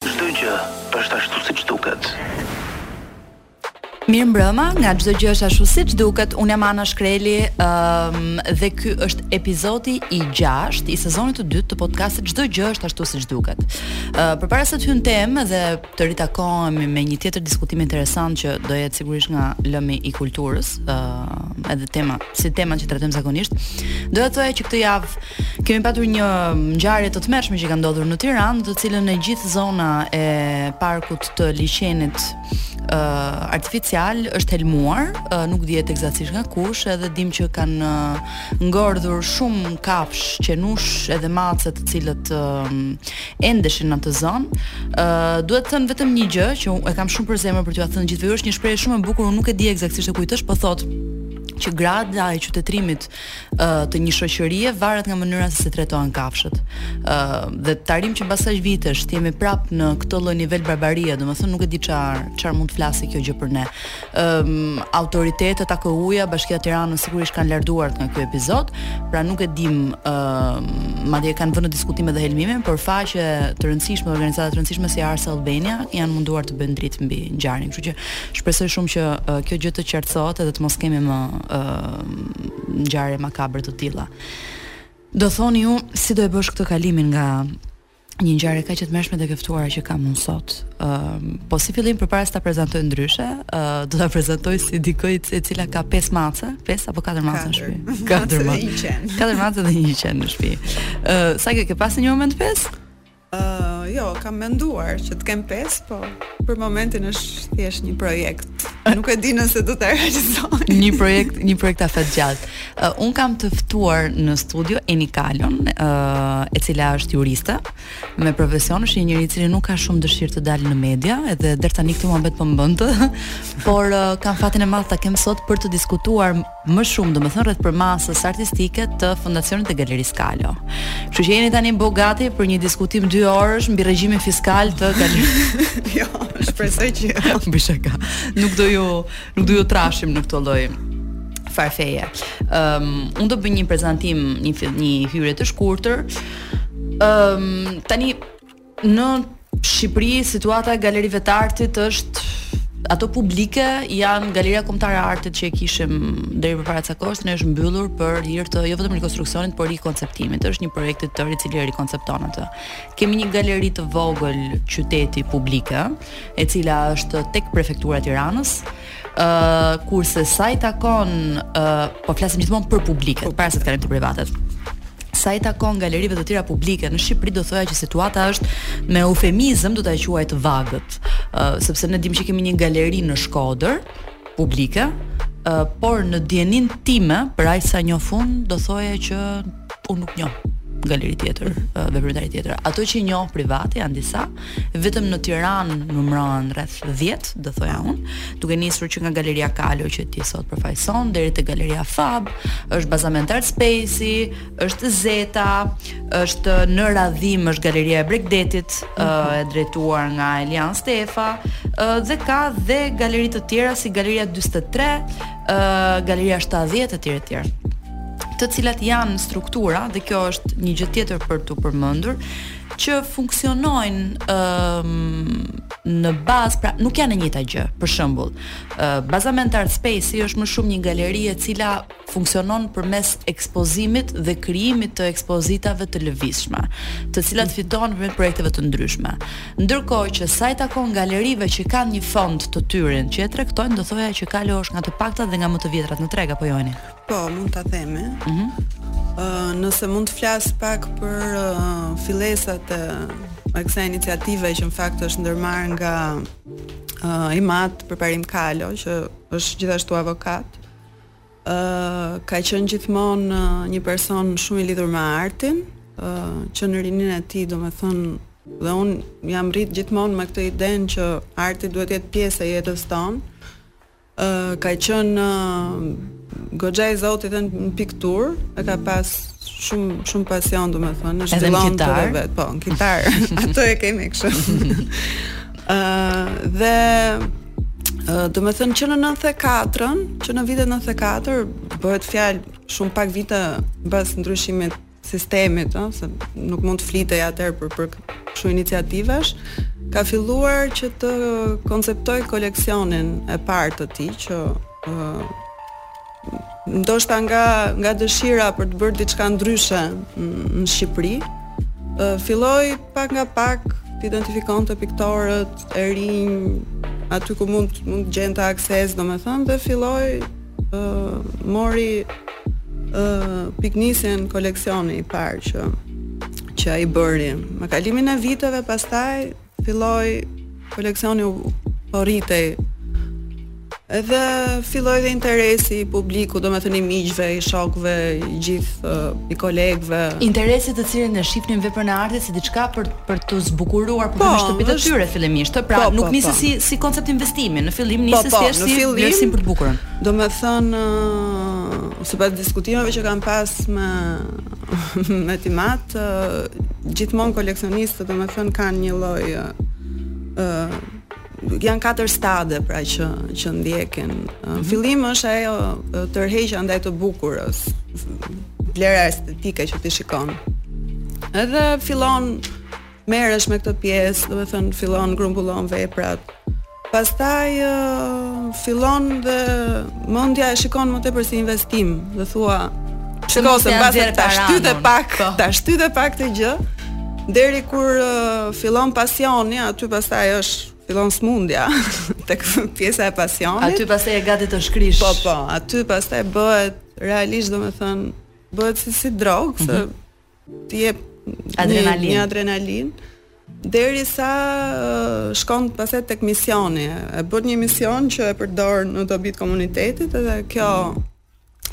Çdo gjë është ashtu siç duket. Mirëmbrëma, nga çdo gjë është ashtu siç duket, unë jam Ana Shkreli, ëm ehm, um, dhe ky është epizodi i 6 i sezonit të dytë të podcastit Çdo gjë është ashtu siç duket. Ë uh, përpara se të hyjmë në temë dhe të ritakohemi me një tjetër diskutim interesant që do jetë sigurisht nga lëmi i kulturës, ë uh, edhe tema si temat që trajtojmë zakonisht. Doja të thoja që këtë javë kemi patur një ngjarje të tmerrshme që ka ndodhur në Tiranë, në të cilën e gjithë zona e parkut të liqenit uh, artificial është helmuar, uh, nuk dihet eksaktësisht nga kush, edhe dim që kanë uh, ngordhur shumë kafshë, qenushë edhe mace të cilët uh, endeshin në atë zonë. Uh, duhet të them vetëm një gjë që e kam shumë për zemër për t'ua thënë gjithëve, është një shprehje shumë e bukur, unë nuk e di eksaktësisht e kujt është, po thotë që grada e qytetërimit uh, të një shoqërie varet nga mënyra se si trajtohen kafshët. ë uh, dhe të arrijmë që mbas kaq vitesh të jemi prap në këtë lloj nivel barbarie, domethënë nuk e di çfar çfarë mund të flasë kjo gjë për ne. ë um, autoritetet AKU-ja, Bashkia e Tiranës sigurisht kanë larë duart nga ky epizod, pra nuk e dim ë uh, madje kanë vënë në diskutim edhe helmimin, por faqe të rëndësishme, organizata të rëndësishme si Arsa Albania janë munduar të bëjnë dritë mbi ngjarjen, kështu që Shpresoj shumë që uh, kjo gjë të qartësohet edhe të mos kemi më uh, ngjarje makabre të tilla. Do thoni ju si do e bësh këtë kalimin nga një ngjarje kaq e tmerrshme dhe e ftuara që kam unë sot. Ëm, ehm, uh, po si fillim përpara se ta prezantoj ndryshe, ë uh, do ta prezantoj si dikush e cila ka 5 mace, 5 apo 4 mace në shtëpi. 4 mace dhe 1 qen. 4 mace dhe 1 qen në shtëpi. Ë, uh, sa ke ke pasur një moment 5? jo, kam menduar që të kem pesë, po për momentin është thjesht një projekt. Nuk e di nëse do ta realizoj. një projekt, një projekt afatgjatë. Uh, unë kam të ftuar në studio Eni Kalon, uh, e cila është juriste me profesion, është një njeri i cili nuk ka shumë dëshirë të dalë në media, edhe deri tani këtë ma ke bërë të pamundur, por uh, kam fatin e madh ta kem sot për të diskutuar më shumë, domethënë rreth përmasës artistike të Fondacionit të Galerisë Kalo. Kështu që Eni tani bëhu gati për një diskutim 2 orësh mbi regjimin fiskal të galerisë. jo, shpresoj që jo. Bëj shaka. Nuk do ju nuk do ju trashim në këtë lloj farfeje. Ëm, um, unë do bëj një prezantim, një një hyrje të shkurtër. Ëm, um, tani Në Shqipëri situata e galerive të artit është ato publike janë Galeria Kombëtare e Artit që e kishim deri për para ca kohësh, tani është mbyllur për hir të jo vetëm rikonstruksionit, por rikonceptimit. Është një projekt i tërë i cili e rikoncepton atë. Kemi një galeri të vogël qyteti publike, e cila është tek prefektura e Tiranës. Ë uh, kurse sa i takon ë uh, po flasim gjithmonë për publiket, para se të kalojmë te privatet. Sa i takon galerive të tjera publike në Shqipëri do thoja që situata është me eufemizëm do ta quaj të vagët, uh, sepse ne dimë që kemi një galeri në Shkodër publike, uh, por në dijenin time për aq sa njoh unë do thoja që unë nuk njoh galeri tjetër, uh, veprimtari tjetër. Ato që i njoh private janë disa, vetëm në Tiranë numërohen rreth 10, do thoja unë, duke nisur që nga galeria Kalo që ti sot përfaqëson deri te galeria FAB, është Bazament Art Space, është Zeta, është në Radhimë është galeria e Bregdetit, uh, mhm. e drejtuar nga Elian Stefa, uh, dhe ka dhe galeri të tjera si galeria 43, uh, Galeria 70 etj etj të cilat janë struktura dhe kjo është një gjë tjetër për t'u përmendur që funksionojnë um, në bazë, pra nuk janë e njëjta gjë. Për shembull, uh, Bazament Art Space është më shumë një galeri e cila funksionon përmes ekspozimit dhe krijimit të ekspozitave të lëvizshme, të cilat fiton përmes projekteve të ndryshme. Ndërkohë që sa i takon galerive që kanë një fond të tyre që e tregtojnë, do thoja që Kalo është nga të paktat dhe nga më të vjetrat në treg apo jo Ani? Po, mund ta them. Ëh. Mm -hmm. uh, nëse mund të flas pak për uh, fillesat e uh, kësaj iniciative që në fakt është ndërmarrë nga uh, im atë Përparim Kalo, që është gjithashtu avokat. Ka qenë gjithmonë një person shumë i lidhur me artin, që në rinin e tij, domethënë, dhe un jam rrit gjithmonë me këtë idenë që arti duhet të jetë pjesë e jetës tonë. Ë ka qenë goxha i zoti edhe në pikturë, e ka pas shumë shumë pasion, domethënë, e zhvillon edhe vetë, po, në kitar. Atë e kemi kështu. Ë dhe domethënë që në 94-ën, që në vitet 94 bëhet fjalë shumë pak vite mbas ndryshimit sistemit, ëh, se nuk mund të flitej atëherë për për kështu iniciativash, ka filluar që të konceptojë koleksionin e parë të tij që ëh Ndoshta nga nga dëshira për të bërë diçka ndryshe në Shqipëri, filloi pak nga pak të identifikonte piktorët e rinj aty ku mund mund të gjente akses, domethënë dhe filloi ë mori ë pikënisjen koleksioni i parë që që ai bëri. Me kalimin e viteve pastaj Filloi koleksioni u po rritej. Edhe filloi dhe interesi i publikut, domethënë i miqve, i shokëve, i gjithë i kolegëve. Interesi të cilin e shihnin veprën e artit si diçka për për të zbukuruar po, shtëpitë e tyre fillimisht, ë pra po, nuk po, nisi si si koncept investimi, në fillim nisi thjesht si vlerësim për të bukurën. Domethënë sipas diskutimeve që kam pas me me timat gjithmonë koleksionistët domethënë kanë një lloj ë uh, janë katër stade pra që që ndjekin. Mm -hmm. Në fillim është ajo tërheqja ndaj të bukurës, vlera estetike që ti shikon. Edhe fillon Merresh me këtë pjesë, domethënë fillon grumbullon veprat. Pastaj uh, fillon dhe mendja e shikon më tepër si investim, dhe thua shiko se mos ta shtytë pak, po. ta shtytë pak këtë gjë deri kur uh, fillon pasioni, aty pastaj është fillon sëmundja tek pjesa e pasionit. Aty pastaj je gati të shkrish. Po po, aty pastaj bëhet realisht domethënë bëhet si si drogë, mm -hmm. se mhm. Të jep adrenalinë. Një adrenalinë derisa shkon pastaj tek misioni. E bën një mision që e përdor në dobi të komunitetit dhe kjo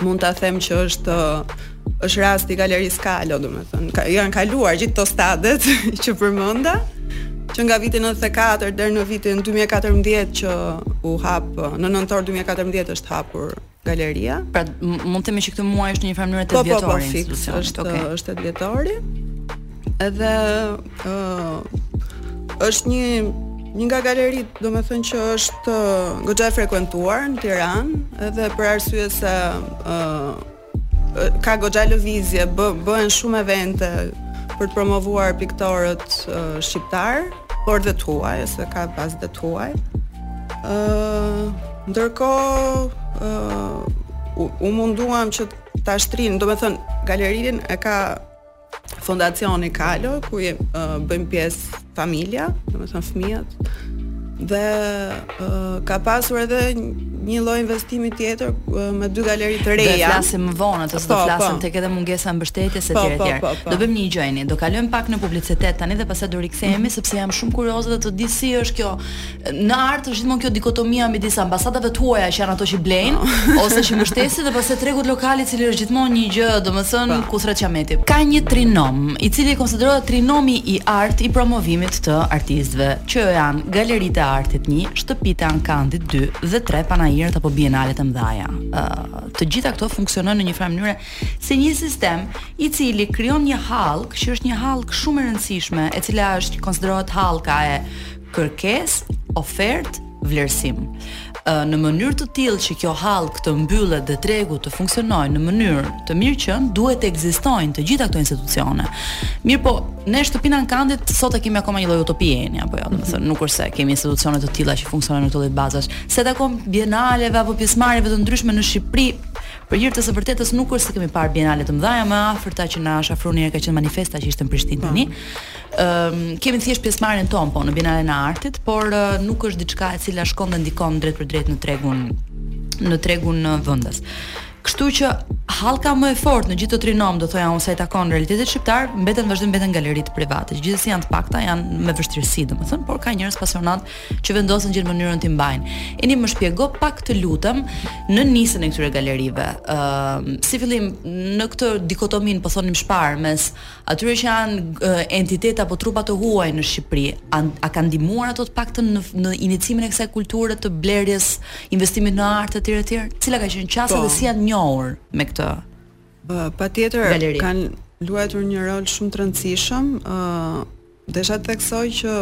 mund ta them që është është rasti i galerisë Kalo, domethënë, ka, janë kaluar gjithë këto stadet që përmenda që nga viti 94 deri në vitin 2014 që u hap në nëntor 2014 është hapur galeria. Pra mund të themi që këtë muaj është në një farë mënyre 8 vjetori. Po, po, po, fiks, është okay. është 8 vjetori. Edhe ë uh, është një një nga galeritë, domethënë që është uh, goxha e frekuentuar në Tiranë, edhe për arsye se ë uh, ka goxha lëvizje, bë, bëhen shumë evente për të promovuar piktorët uh, shqiptarë. por dhe të huaj, se ka pas dhe të huaj. Uh, ndërkohë, uh, u, u munduam që ta shtrijmë, domethënë, galerinë e ka fondacioni Kalo, ku je, uh, bëjmë pjesë familja, domethënë fëmijët, dhe ka pasur edhe një lloj investimi tjetër me dy galeri të reja. Do të flasim më vonë, do të po, flasim po. tek edhe mungesa e mbështetjes së po, të tjerëve. Po, po, po. Do bëjmë një gjë ne, do kalojmë pak në publicitet tani dhe pastaj do rikthehemi mm -hmm. sepse jam shumë kurioze të të di si është kjo në art është gjithmonë kjo dikotomia midis ambasadave të huaja që janë ato që blejnë oh. ose që mbështesin dhe pastaj tregut lokal i cili është gjithmonë një gjë, domethënë po. ku thret qameti. Ka një trinom, i cili konsiderohet trinomi i art i promovimit të artistëve, që janë galeritë e artit një, shtëpitë e ankandit dy dhe tre panairët apo bienalet e mëdhaja. Ë, uh, të gjitha këto funksionojnë në një farë mënyre si një sistem i cili krijon një hallkë, që është një hallkë shumë e rëndësishme, e cila është konsiderohet hallka e kërkesë, ofertë vlerësim. Në mënyrë të tillë që kjo hallkë të mbyllet dhe tregu të funksionojë në mënyrë të mirëfilltë duhet të ekzistojnë të gjitha këto institucione. Mirëpo, ne shtëpinë e ankandit sot e kemi akoma një lloj utopie Eni apo jo, domethënë nuk është se kemi institucione të tilla që funksionojnë në këto lloj bazash. Sa i takon bienaleve apo pjesëmarrjeve të ndryshme në Shqipëri, për hir të së vërtetës nuk është se kemi parë bienale të mëdha, më e afërta që na është afruar një herë ka qenë Manifesta që ishte në Prishtinë tani. Po. Ëm kemi thjesht pjesëmarrjen tonë po në Bienalen e Artit, por uh, nuk është diçka e cila shkon dhe ndikon drejtpërdrejt në tregun në tregun uh, vendas. Kështu që hallka më e fortë në gjithë këtë trinom, do thoja unë sa i takon realitetit shqiptar, mbeten vazhdim mbeten galeritë private. Gjithsesi janë të pakta, janë me vështirësi, domethënë, por ka njerëz pasionant që vendosin gjejnë mënyrën t'i mbajnë. Eni më shpjego pak të lutem nismën e këtyre galerive. Ëm, uh, si fillim në këtë dikotomi po thoshim më parë mes Atyre që janë entitete apo trupa të huaj në Shqipëri, a, a kanë ndihmuar ato të paktën në në inicimin e kësaj kulture të blerjes, investimit në art etj etj? Cila ka qenë qasja po. dhe si janë njohur me këtë? Uh, Patjetër kanë luajtur një rol shumë të rëndësishëm, ë uh, desha të theksoj që,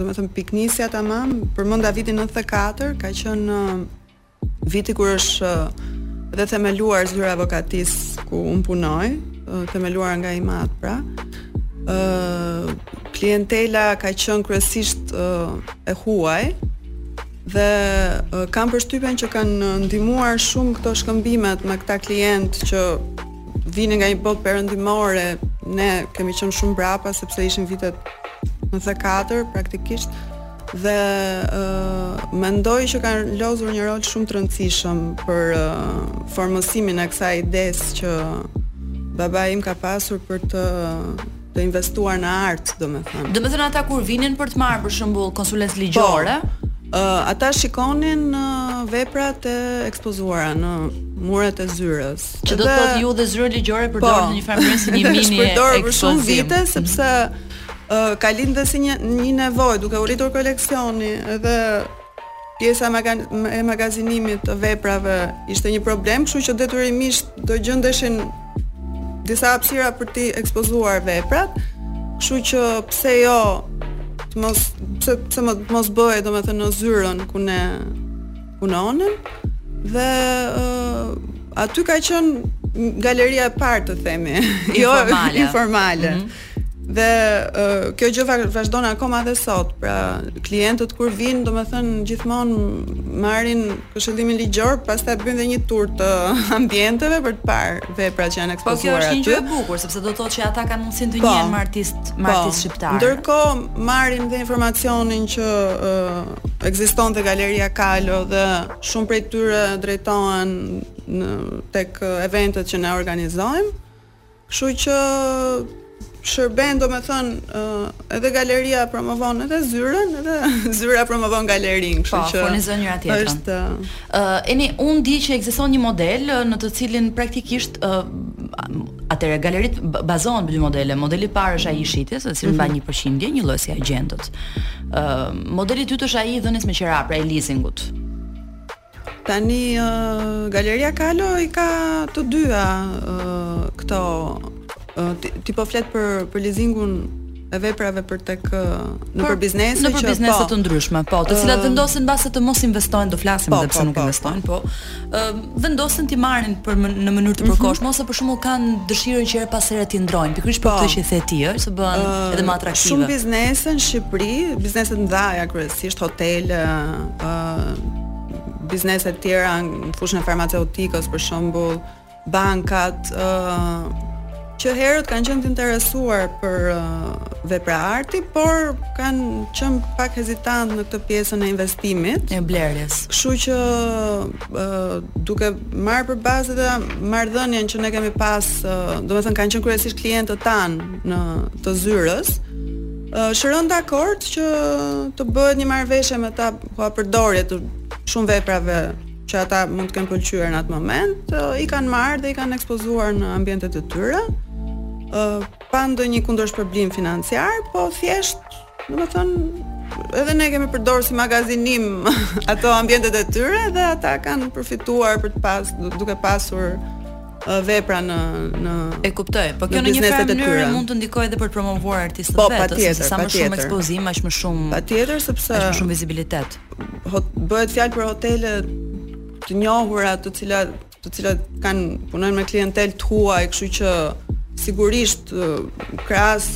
domethënë pikënisja tamam përmenda vitin 94 ka qenë uh, Viti kur është dhe themeluar zyra e avokatisë ku unë punoj, themeluar nga im atë pra. ë klientela ka qenë kryesisht e huaj dhe kam përshtypjen që kanë ndihmuar shumë këto shkëmbimet me këta klientë që vinin nga një botë perëndimore, ne kemi qenë shumë brapa sepse ishin vitet 94 praktikisht dhe uh, mendoj që kanë lozur një rol shumë të rëndësishëm për uh, formësimin e kësaj ideje që babai im ka pasur për të të investuar në art, domethënë. Domethënë ata kur vinin për të marrë për shembull konsulencë ligjore, po, uh, ata shikonin uh, veprat e ekspozuara në muret e zyrës. Që do të thotë ju dhe zyrën ligjore po. e përdornit në një farë mënyrë si një mini ekspozim. Përdorin për shumë vite sepse mm -hmm ka lindur dhe si një një nevojë duke u rritur koleksioni dhe pjesa e magazinimit të veprave ishte një problem, kështu që detyrimisht do gjendeshin disa hapësira për t'i ekspozuar veprat. Kështu që pse jo të mos pse pse të mos bëhej domethënë në zyrën ku ne punonim dhe uh, aty ka qenë galeria e parë të themi, jo informale. Mm -hmm. Dhe uh, kjo gjë vazhdon akoma dhe sot. Pra, klientët kur vijnë, domethënë gjithmonë marrin këshillimin ligjor, pastaj bëjnë dhe një tur të ambienteve për të parë veprat që janë ekspozuar aty. Po kjo është një gjë e bukur, sepse do të thotë që ata kanë mundësinë të po, njihen me artist, me po, artist shqiptar. Ndërkohë marrin dhe informacionin që uh, ekzistonte Galeria Kalo dhe shumë prej tyre drejtohen tek eventet që ne organizojmë Kështu që shërben domethën edhe galeria promovon edhe zyrën edhe zyra e promovon galerinë, kështu po, që furnizon njëra tjetrën. Është ë uh, Eni unë di që ekziston një model në të cilin praktikisht uh, atëre galeritë bazohen në dy modele. Modeli i parë është ai i shitjes, sepse mban mhm. një përqindje, njëlloj si agjentët. Ë uh, modeli i dytë është ai i dhënies me qira, pra i leasingut. Tani uh, Galeria Kalo i ka të dyja uh, këto uh, ti, ti po flet për për leasingun e veprave për tek në për, për biznese në për biznese po, të ndryshme, po, të cilat uh, vendosin mbase të mos investojnë, do flasim po, edhe pse po, nuk po, investojnë, po. Ë uh, vendosin t'i marrin për më, në mënyrë të mhm. përkohshme mm -hmm. ose për shembull kanë dëshirën që herë pas here t'i ndërrojnë, pikërisht për po. këtë që the ti, ë, se bëhen uh, edhe më atraktive. Shumë biznese në Shqipëri, biznese të mëdha ja siç është hotele, ë uh, uh, biznese të tjera në fushën e farmaceutikës për shembull, bankat, ë uh, që herët kanë qenë të interesuar për uh, vepra arti, por kanë qenë pak hezitantë në këtë pjesën e investimit, e blerjes. Kështu që uh, duke marrë për bazë dhe marrëdhënien që ne kemi pas, uh, domethënë kanë qenë kryesisht klientët tanë të zyrës, Është rënë dakord që të bëhet një marrëveshje me ta për përdorje të shumë veprave që ata mund të kenë pëlqyer në atë moment, i kanë marrë dhe i kanë ekspozuar në ambientet e tyre. ë pa ndonjë kundërshpërblim financiar, po thjesht, domethënë, edhe ne kemi përdorur si magazinim ato ambientet e tyre dhe ata kanë përfituar për të pas duke pasur vepra në në e kuptoj. Po kjo në një farë mënyrë mund të ndikojë edhe për të promovuar artistët po, vetë, sepse sa më shumë ekspozim, aq më shumë patjetër sepse aq më shumë vizibilitet. Hot, bëhet fjalë për hotele të njohura, të cilat të cilat kanë punojnë me klientelë të huaj, kështu që sigurisht krahas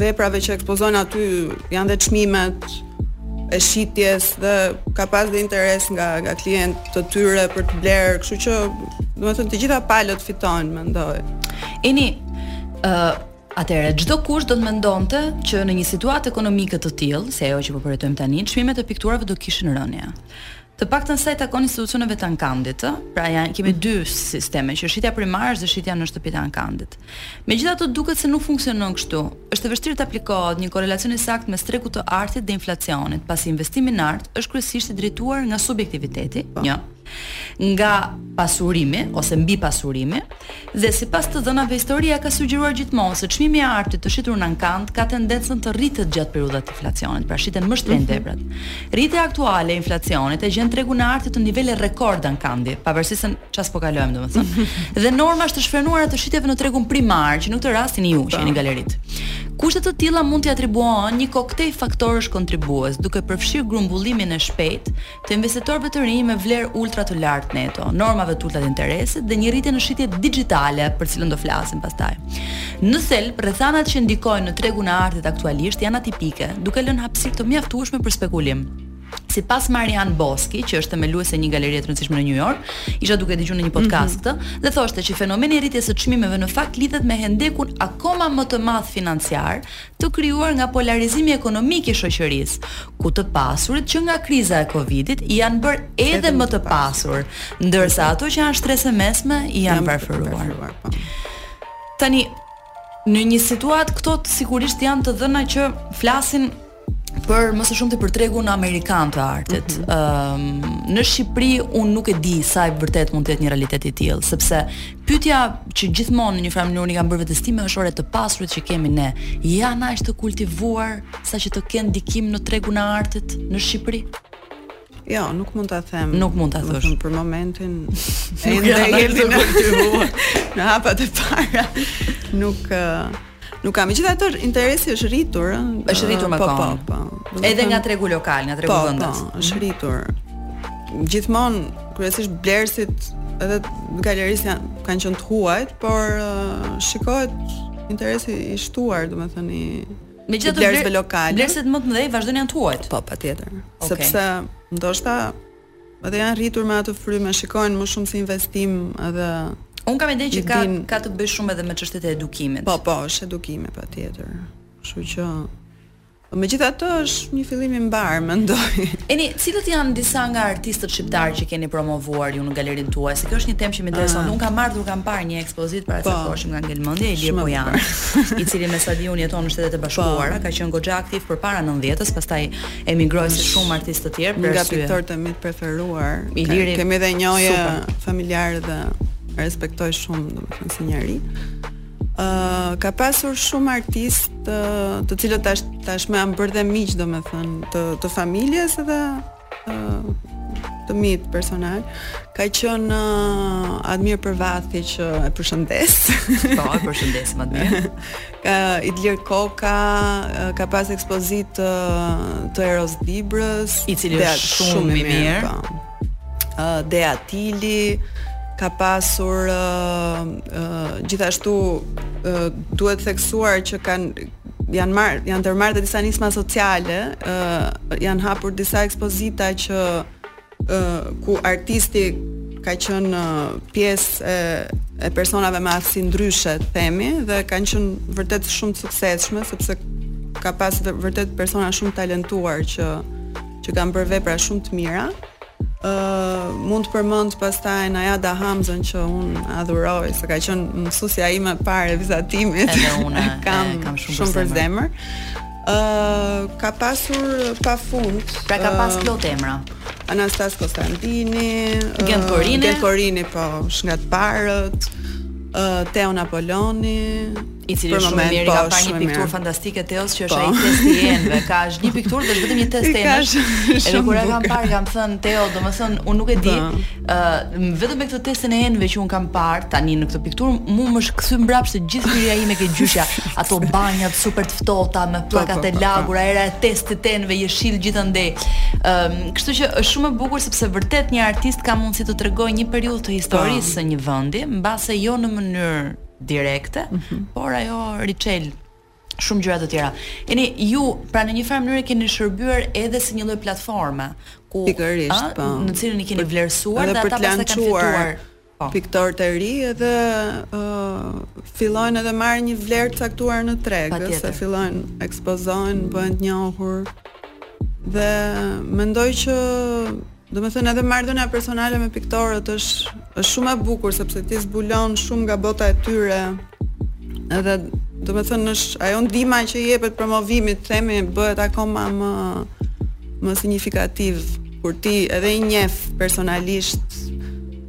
veprave që ekspozojnë aty janë dhe çmimet, e shitjes dhe ka pas dhe interes nga nga klientë të tyre për të blerë, kështu që domethënë të gjitha palët fitojnë, mendoj. Eni ë uh, Atëherë, çdokush do të mendonte që në një situatë ekonomike të tillë, si ajo që po përjetojmë tani, çmimet e pikturave do kishin rënë. Të paktën sa i takon institucioneve të ankandit, ë? Pra ja kemi dy sisteme, që shitja primare dhe shitja në shtëpitë e ankandit. Megjithatë duket se nuk funksionon kështu. Është e vështirë të aplikohet një korrelacion i saktë mes tregut të artit dhe inflacionit, pasi investimi në art është kryesisht i drejtuar nga subjektiviteti, po. një, nga pasurimi ose mbipasurimi, Dhe sipas të dhënave historia ka sugjeruar gjithmonë se çmimi i artit të shitur në ankand ka tendencën të rritet gjatë periudhave të inflacionit, pra shiten më shtrenjtë mhm. veprat. Rritja aktuale e inflacionit e gjen tregun e artit në nivele rekord ankandi, pavarësisht se ça po kalojmë domethënë. Mhm. Dhe normash të shfrenuara të shitjeve në tregun primar, që në këtë rast jeni ju që jeni po. galerist. Kushte të tilla mund t'i atribuohen një koktej faktorësh kontribues, duke përfshirë grumbullimin e shpejtë, të investitorëve të rinj me vlerë ultra të lartë neto, normave të ulëta të interesit dhe një rritje në shitje dixhitale, për të cilën do flasim pastaj. Në thelb, rrethanat që ndikojnë në tregun e artit aktualisht janë atipike, duke lënë hapësirë të mjaftueshme për spekulim. Sipas Marian Boski, që është themeluese e një galerie të rëndësishme në New York, isha duke dëgjuar në një podcast këtë, mhm. dhe thoshte që fenomeni i rritjes së çmimeve në fakt lidhet me hendekun akoma më të madh financiar, të krijuar nga polarizimi ekonomik i shoqërisë, ku të pasurit që nga kriza e Covidit janë bërë edhe më të pasur, ndërsa ato që janë shtresë e mesme janë varfëruar. Po. Tani në një situatë këto sigurisht janë të dhëna që flasin për më së shumti për tregun amerikan të artit. Mhm. Ëm, në Shqipëri un nuk e di sa e vërtet mund të jetë një realitet i tillë, sepse Pyetja që gjithmonë në një farë mënyrë unë i kam bërë vetes time është ore të pasurit që kemi ne, janë aq të kultivuar sa që të kenë ndikim në tregun e artit në Shqipëri? Jo, nuk mund ta them. Nuk mund ta thosh. Për momentin ende jemi të kultivuar në hapat e para nuk Nuk ka, megjithatë interesi është rritur, ë. Është rritur më vonë. Po, po, po. Edhe nga tregu lokal, nga tregu po, vendas. Po, është rritur. Gjithmonë kryesisht blerësit edhe galerisë janë kanë qenë të huajt, por uh, shikohet interesi i shtuar, domethënë i Megjithatë blerësve lokale. Blerësit më të mëdhenj vazhdojnë janë të huajt. Po, patjetër. Okay. Sepse ndoshta Dhe janë rritur me atë frymë, shikojnë më shumë si investim dhe Unë kam idenë që ka ka të bëjë shumë edhe me çështjet e edukimit. Po, po, është edukimi patjetër. Kështu që Po megjithatë është një fillim i mbar, mendoj. Eni, cilët janë disa nga artistët shqiptarë që keni promovuar ju në galerinë tuaj? Se kjo është një temë që më intereson. Ah. Unë kam marrë, kam parë një ekspozitë para po, se kohësh nga ngelmë në mendja Ilir Pojan, i cili me sa di un jeton në Shtetet e Bashkuara, po. ka qenë goxha aktiv përpara 90-s, pastaj emigroi si shumë artistë të tjerë për arsye. Nga piktorët e mi të preferuar, Iliri, kemi dhe njohje super familjare dhe respektoj shumë, domethënë si njeri. Uh, ka pasur shumë artistë të, të cilët tash, tashmë janë bërë dhe miq, domethënë, të, të familjes dhe uh, të mitë personalë. Ka qenë uh, Admir Përvathi që e përshëndes. Po, e përshëndes, Admir. Ka Idlir Koka, ka pas ekspozitë të, të Eros Dibrës, i cili është shumë, shumë i mirë. Po. Uh, Dea Tili, ka pasur uh, uh, gjithashtu uh, duhet theksuar që kanë janë marr janë ndërmarrë dhe disa nisma sociale, uh, janë hapur disa ekspozita që ë ku artisti ka qenë pjesë e e personave me aftësi ndryshe, të themi, dhe kanë qenë vërtet shumë të suksesshme sepse ka pas vërtet persona shumë të talentuar që që kanë bërë vepra shumë të mira. ë uh, mund të përmend pastaj Najada Hamzën që unë adhuroj, se ka qenë mësuesja ime e parë e vizatimit. Edhe unë kam, e kam shumë, shumë për zemër. Ë ka pasur pafund. Pra ka pas plot emra. Anastas Kostandini, Gent Korini, Gent Korini po, nga të parët, uh, Teo Napoloni, i cili për shumë mirë po, kam parë një pikturë fantastike të Teos që është po. ai testi i enëve. Ka, është një pikturë dhe vetëm një test enësh. Edhe kur e kam parë kam thënë Teo, domethënë unë nuk e di, po. Ëh, vetëm me këtë testin e enëve që unë kam parë tani në këtë pikturë, mua më është kthy mbrapsht se gjithë fëmijëria ime ke gjyshja, ato banjat super të ftohta me po, pllakat po, e po, lagura, era e testit të enëve jeshil gjithandej. Ëm, kështu që është shumë e bukur sepse vërtet një artist ka mundësi të tregojë një periudhë të historisë së një vendi, mbase jo në mënyrë direkte, mhm. por ajo risjell shumë gjëra të tjera. Keni ju, pra në një farë mënyre keni shërbyer edhe si një lloj platforme ku Pikërisht, po. në cilën i keni vlerësuar dhe, dhe ata pastaj kanë fituar po. piktorët e rinj edhe ë uh, fillojnë edhe marrin një vlerë të caktuar në treg, se fillojnë ekspozojnë, bëhen të njohur. Dhe mendoj që Domethënë edhe marrëdhënia personale me piktorët është është shumë e bukur sepse ti zbulon shumë nga bota e tyre. Edhe domethënë është ajo ndihma që i jepet promovimit, themi bëhet akoma më më sinjifikativ kur ti edhe i njeh personalisht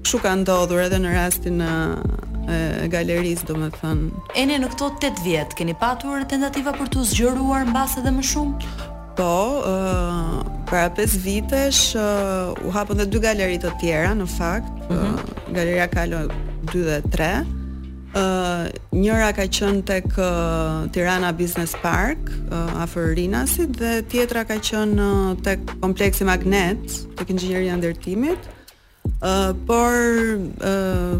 kështu ka ndodhur edhe në rastin e e galerisë, domethënë. Eni në këto 8 vjet keni patur tentativa për t'u zgjeruar mbase edhe më shumë? Po, para 5 vitesh u hapën dhe dy galeri të tjera në fakt. Mm -hmm. Galeria Kalo 2 dhe 3. njëra ka qenë tek Tirana Business Park, uh, afër Rinasit dhe tjetra ka qenë tek kompleksi Magnet, tek inxhinieria e ndërtimit. Ë, uh, por ë uh,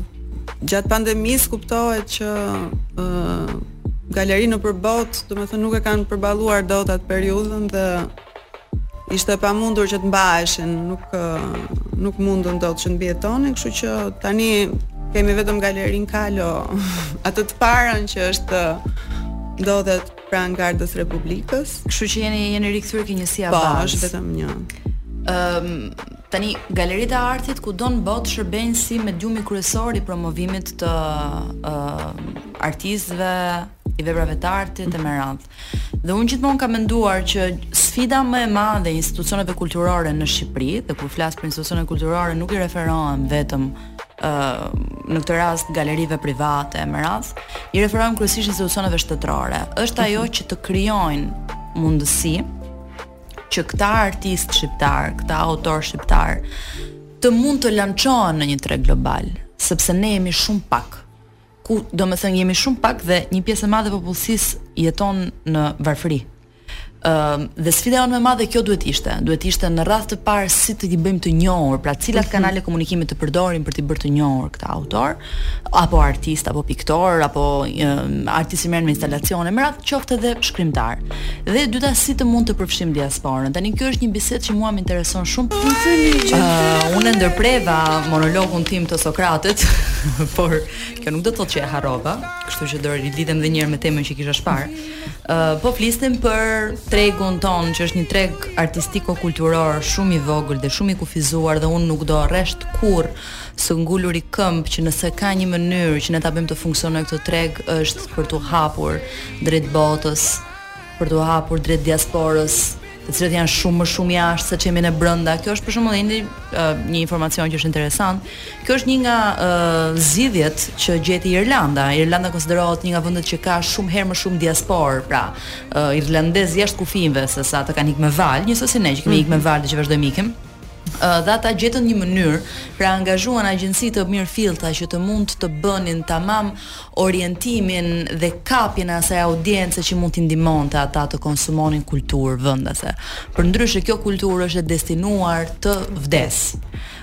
gjatë pandemisë kuptohet që ë uh, galeritë nëpër botë, domethënë nuk e kanë përballuar dot atë periudhën dhe ishte e pamundur që të mbaheshin, nuk nuk mundën dot që të mbijetonin, kështu që tani kemi vetëm galerinë Kalo, atë të parën që është ndodhet pranë Gardës së Republikës. Kështu që jeni jeni rikthyer ke njësia po, bazë. Po, është vetëm një. Ëm um, Tani, galeritë e artit kudo në botë shërbejnë si mediumi kryesor i promovimit të uh, artistëve, i veprave të artit e me radhë. Dhe unë gjithmonë kam menduar që sfida më e madhe e institucioneve kulturore në Shqipëri, dhe kur flas për institucione kulturore nuk i referohem vetëm uh, në këtë rast galerive private e me radhë, i referohem kryesisht institucioneve shtetërore. Është ajo që të krijojnë mundësi që këta artistë shqiptarë, këta autorë shqiptarë, të mund të lançohen në një treg global, sepse ne jemi shumë pak. Ku, domethënë jemi shumë pak dhe një pjesë e madhe e popullsisë jeton në varfëri. Ëm uh, dhe sfida jonë më e madhe kjo duhet ishte, duhet ishte në radhë të parë si t'i bëjmë të njohur, pra cilat mhm. kanale komunikimi të përdorim për t'i bërë të njohur këta autorë. apo artistë apo piktorë apo artistë që merren me instalacione, e me radhë qoftë edhe shkrimtarë. Dhe e dyta si të mund të përfshijmë diasporën. Tani kjo është një bisedë që mua më intereson shumë. Uh, unë ndërpreva monologun tim të Sokratit, por kjo nuk do të thotë që e harrova, kështu që do rilidhem edhe një herë me temën që kisha së pari. Uh, po flisnim për tregun tonë, që është një treg artistiko-kulturor shumë i vogël dhe shumë i kufizuar dhe unë nuk do rresht kurrë së ngulurit këmbë që nëse ka një mënyrë që ne ta bëjmë të funksionojë këtë treg është për t'u hapur drejt botës, për t'u hapur drejt diasporës, të cilët janë shumë më shumë jashtë se ç'jemi ne brenda. Kjo është për shembull një një informacion që është interesant. Kjo është një nga uh, zgjidhjet që gjeti Irlanda. Irlanda konsiderohet një nga vendet që ka shumë herë më shumë diasporë, pra uh, irlandezë jashtë kufijve sesa, ata kanë ikë me valë, njësoj si ne që kemi ikë me mhm. valë dhe që vazhdojmë ikim. dhe ata gjetën një mënyrë, pra angazhuan agjenci të mirëfillta që të mund të bënin tamam orientimin dhe kapjen e asaj audience që mund t'i ndihmonte ata të konsumonin kulturë vendase. Përndryshe kjo kulturë është e destinuar të vdesë.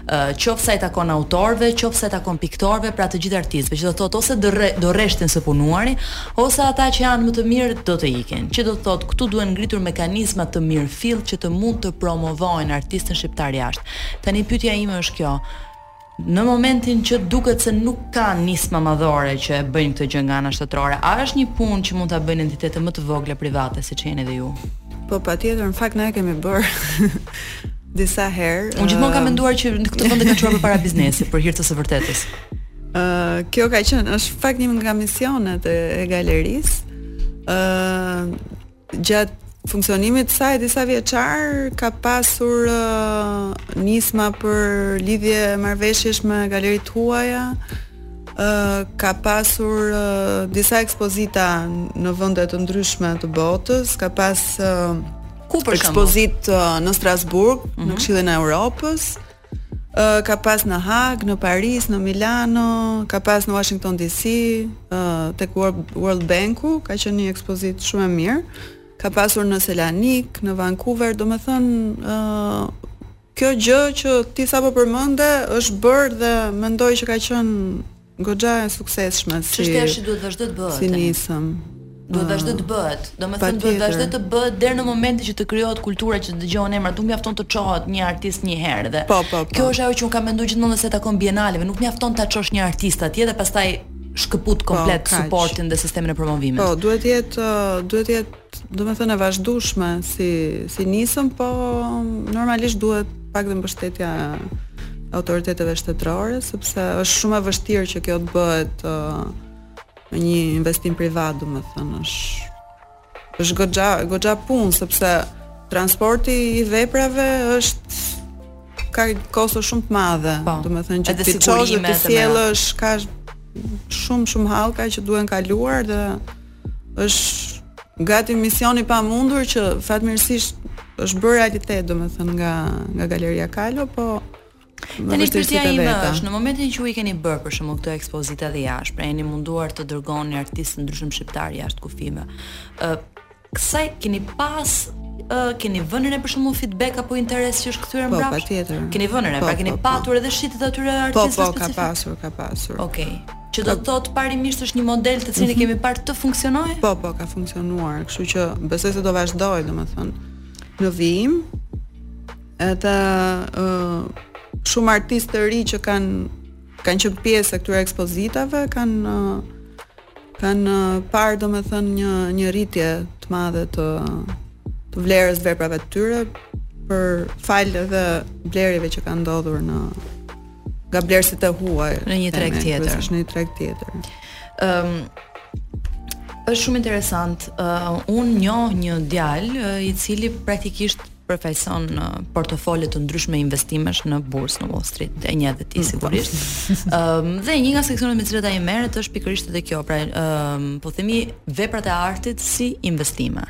Ë qoftë sa i takon autorëve, qoftë sa i takon piktorëve, pra të gjithë artistëve, që do thotë ose do rre, do rreshtin së punuari, Ose ata që janë më të mirë do të ikin. Që do të thotë, këtu duhen ngritur mekanizma të mirëfilltë që të mund të promovojnë artistin shqiptar jashtë. Tani pyetja ime është kjo, në momentin që duket se nuk ka nisma madhore që e bëjnë këtë gjë nga ana shtetërore, a është një punë që mund ta bëjnë entitete më të vogla private siç jeni dhe ju? Po patjetër, në fakt ne e kemi bërë. disa herë. Unë gjithmonë kam menduar që këtë vend e ka çuar përpara biznesi për hir të së vërtetës. kjo ka qenë është në fakt një nga misionet e, e galerisë. ë gjatë funksionimit të saj disa vjeçar ka pasur uh, nisma për lidhje marrëveshjesh me galeri të huaja. Uh, ka pasur uh, disa ekspozita në vende të ndryshme të botës, ka pas uh, ekspozitë uh, në Strasburg, mm -hmm. në mhm. Këshillin e Europës. Ka pas në Hagë, në Paris, në Milano, ka pas në Washington DC, tek World Banku, ka qenë një ekspozitë shumë e mirë. Ka pasur në Selanik, në Vancouver, domethënë ë kjo gjë që ti sapo përmende është bërë dhe mendoj që ka qenë Goxha e suksesshme si. Çështja është që duhet të vazhdojë të bëhet. Si nisëm. Duhet ah, të vazhdojë të bëhet. Domethënë duhet të vazhdojë të bëhet deri në momentin që të krijohet kultura që të dëgjohen emrat, nuk mjafton të çohet një artist një herë dhe. Po, po, po. Kjo është ajo që unë kam menduar gjithmonë sa i takon bienaleve, nuk mjafton ta çosh një artist atje dhe pastaj shkëput po, komplet po, suportin dhe sistemin e promovimit. Po, duhet të jetë duhet të jetë Domethënë e vazhdueshme si si nisëm, po normalisht duhet pak dhe mbështetja e autoriteteve shtetërore, sepse është shumë e vështirë që kjo të bëhet uh, me një investim privat, domethënë është është goxha goxha punë sepse transporti i veprave është ka kosto shumë të madhe, po, domethënë që t'i çosh dhe t'i sjellësh ka shumë shumë hallka që duhen kaluar dhe është gati mision i pamundur që fatmirësisht është bërë realitet, do me thënë nga, nga Galeria Kalo, po Tani pyetja ime është, në momentin që ju i keni bërë për shembull këto ekspozita dhe jashtë, pra jeni munduar të dërgoni artistë të ndryshëm shqiptarë jashtë kufijve. Ë kësaj keni pas ë keni vënë re për shembull feedback apo interes që është kthyer po, mbrapsht? Po, patjetër. Keni vënë re, po, pra keni po, po. patur edhe shitje të atyre artistëve po, po, specifikë. Po, ka pasur, ka pasur. Okej. Okay. Që do të thotë parimisht është një model të cilin e mhm. kemi parë të funksionojë? Po, po, ka funksionuar, kështu që besoj se do vazhdojë, domethënë, në vijim. Edhe ë uh, shumë artistë të rinj që kanë kanë qenë pjesë e këtyre ekspozitave, kanë uh, kanë uh, parë domethënë një një rritje të madhe të të vlerës së veprave të tyre për falë edhe blerjeve që kanë ndodhur në nga blerësit e huaj në një treg tjetër. Është në një treg tjetër. Ëm um, është shumë interesant. Uh, unë njoh një djalë uh, i cili praktikisht përfaqëson uh, portofole të ndryshme investimesh në bursë në Wall Street, e njeh dhe ti mm, sigurisht. Po. Ëm um, dhe një nga seksionet me të cilat ai merret është pikërisht edhe kjo, pra ëm um, po themi veprat e artit si investime.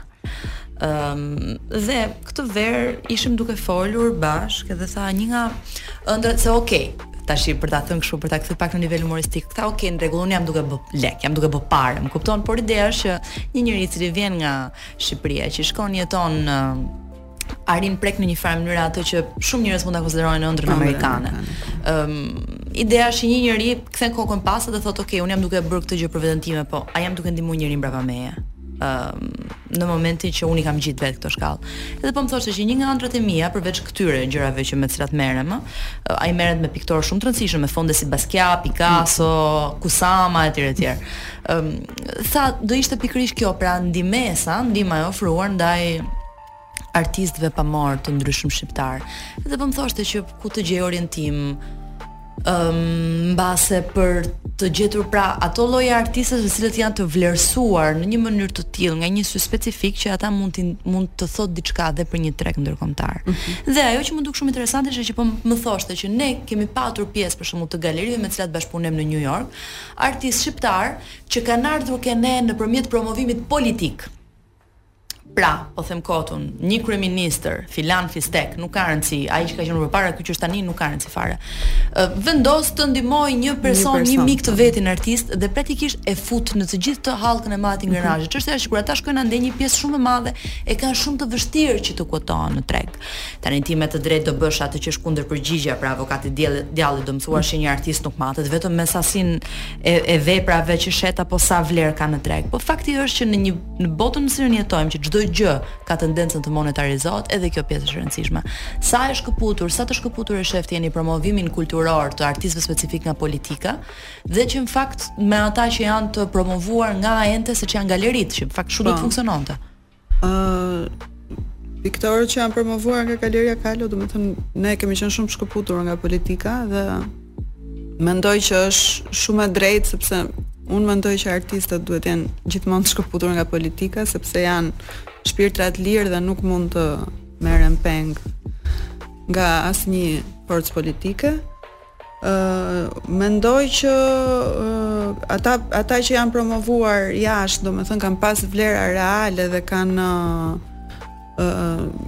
Ëm um, dhe këtë verë ishim duke folur bashkë dhe tha një nga ëndrrat se ok, tash për ta thënë kështu për ta kthyer pak në nivel humoristik. Tha ok, në rregull, unë jam duke bë lek, jam duke bë pare, më kupton, por ideja është që një njeri i cili vjen nga Shqipëria, që shkon jeton në Arrin prek në një farë mënyre atë që shumë njerëz mund ta konsiderojnë ëndrrën amerikane. Ëm um, ideja është një njeri kthen kokën pas dhe thotë, "Ok, unë jam duke bërë këtë gjë për veten time, po a jam duke ndihmuar njeri mbrapa meje?" Ëm um, në momentin që unë i kam ngjitur vetë këto shkallë. Edhe po më thoshte që një nga ëndrrat e mia përveç këtyre gjërave që me të cilat merrem, ai merret me piktorë shumë të rëndësishëm, me fonde si Basquiat, Picasso, Kusama etj etj. Ëm um, tha do ishte pikërisht kjo, pra ndihmesa, ndihma e ofruar ndaj artistëve pamorë të ndryshëm shqiptarë. Dhe po më thoshte që ku të gjej orientim ëm mbase për të gjetur pra ato lloje artistësh të cilët janë të vlerësuar në një mënyrë të tillë nga një sy specifik që ata mund të mund të thotë diçka dhe për një treg ndërkombëtar. Mm -hmm. Dhe ajo që më duk shumë interesante ishte që po më thoshte që ne kemi patur pjesë për shembull të galerive me të cilat bashkëpunojmë në New York, artistë shqiptarë që kanë ardhur ke ne nëpërmjet promovimit politik. Pra, po them kot unë, një kryeministër, filan fistek, nuk ka rëndësi, ai që ka qenë përpara, ky që është tani nuk ka rëndësi fare. Ë vendos të ndihmojë një person, një, person, një mik të po. vetin artist dhe praktikisht e fut në të gjithë atë hallkën e madhe të ingranazhit. Mhm. Çështja është kur ata shkojnë andej një pjesë shumë e madhe e kanë shumë të vështirë që të kuotohen në treg. Tani ti me të drejtë do bësh atë që është kundërpërgjigjja, pra avokati i djallit, do më thua se një artist nuk matet vetëm me sasinë e, e veprave që shet apo sa vlerë ka në treg. Po fakti është që në një Në botën në të cilën jetojmë që çdo gjë ka tendencën të monetarizohet, edhe kjo pjesë është e rëndësishme. Sa e shkëputur, sa të shkëputur e sheh ti Eni promovimin kulturor të artistëve specifikë nga politika dhe që në fakt me ata që janë të promovuar nga ente siç janë galeritë, që në fakt kështu do të po. funksiononte. Ëh, Piktorët që janë promovuar nga Galeria Kalo, domethënë ne kemi qenë shumë shkëputur nga politika dhe mendoj që është shumë e drejtë sepse unë mendoj që artistët duhet të jenë gjithmonë të shkëputur nga politika sepse janë shpirtra të lirë dhe nuk mund të merren peng nga asnjë forcë politike. Ë mendoj që ata ata që janë promovuar jashtë, domethënë kanë pas vlera reale dhe kanë ë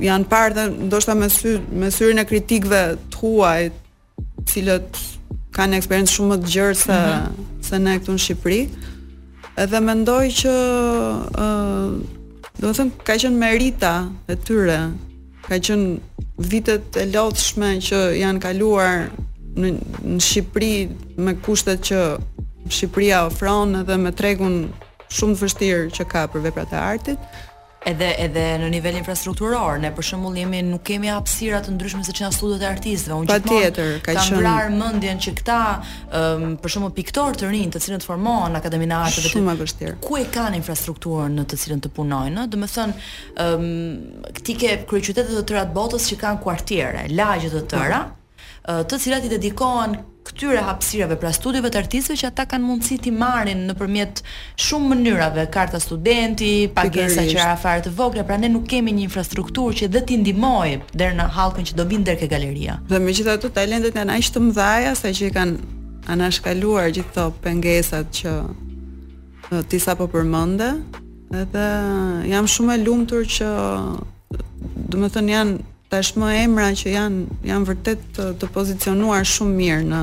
janë parë dhe ndoshta me sy me syrin e kritikëve të huaj, të cilët kanë eksperiencë shumë më të gjerë se mm -hmm. se ne këtu në Shqipëri. Edhe mendoj që ë uh, domethënë ka qenë merita e tyre Kanë qenë vitet e lodhshme që janë kaluar në në Shqipëri me kushtet që Shqipëria ofron edhe me tregun shumë të vështirë që ka për veprat e artit. Edhe edhe në nivel infrastrukturor, ne për shembull jemi nuk kemi hapësira të ndryshme siç janë studiot e artistëve. Unë gjithmonë Patjetër, ka qenë- kam vrarë mendjen që këta ëm, për shembull piktorë të rinj, të cilët formohen në Akademinë e Arteve Shumë e vështirë. ku e kanë infrastrukturën në të cilën të punojnë, ë? domethënë Ëm ti ke kryeqytete të tëra të botës që kanë kuartiere, lagje të tëra, ë, të cilat i dedikohen këtyre hapësirave, pra studiove të artistëve që ata kanë mundësi t'i marrin nëpërmjet shumë mënyrave, karta studenti, pagesa Pikërisht. qira fare të vogla, pra ne nuk kemi një infrastrukturë që dhe t'i ndihmojë deri në hallkën që do vijnë deri ke galeria. Dhe megjithatë talentet janë aq të mëdha saqë i kanë anashkaluar gjithë këto pengesat që Ti sa po përmende, edhe jam shumë e lumtur që, domethënë janë, tashmë emra që janë janë vërtet të, të pozicionuar shumë mirë në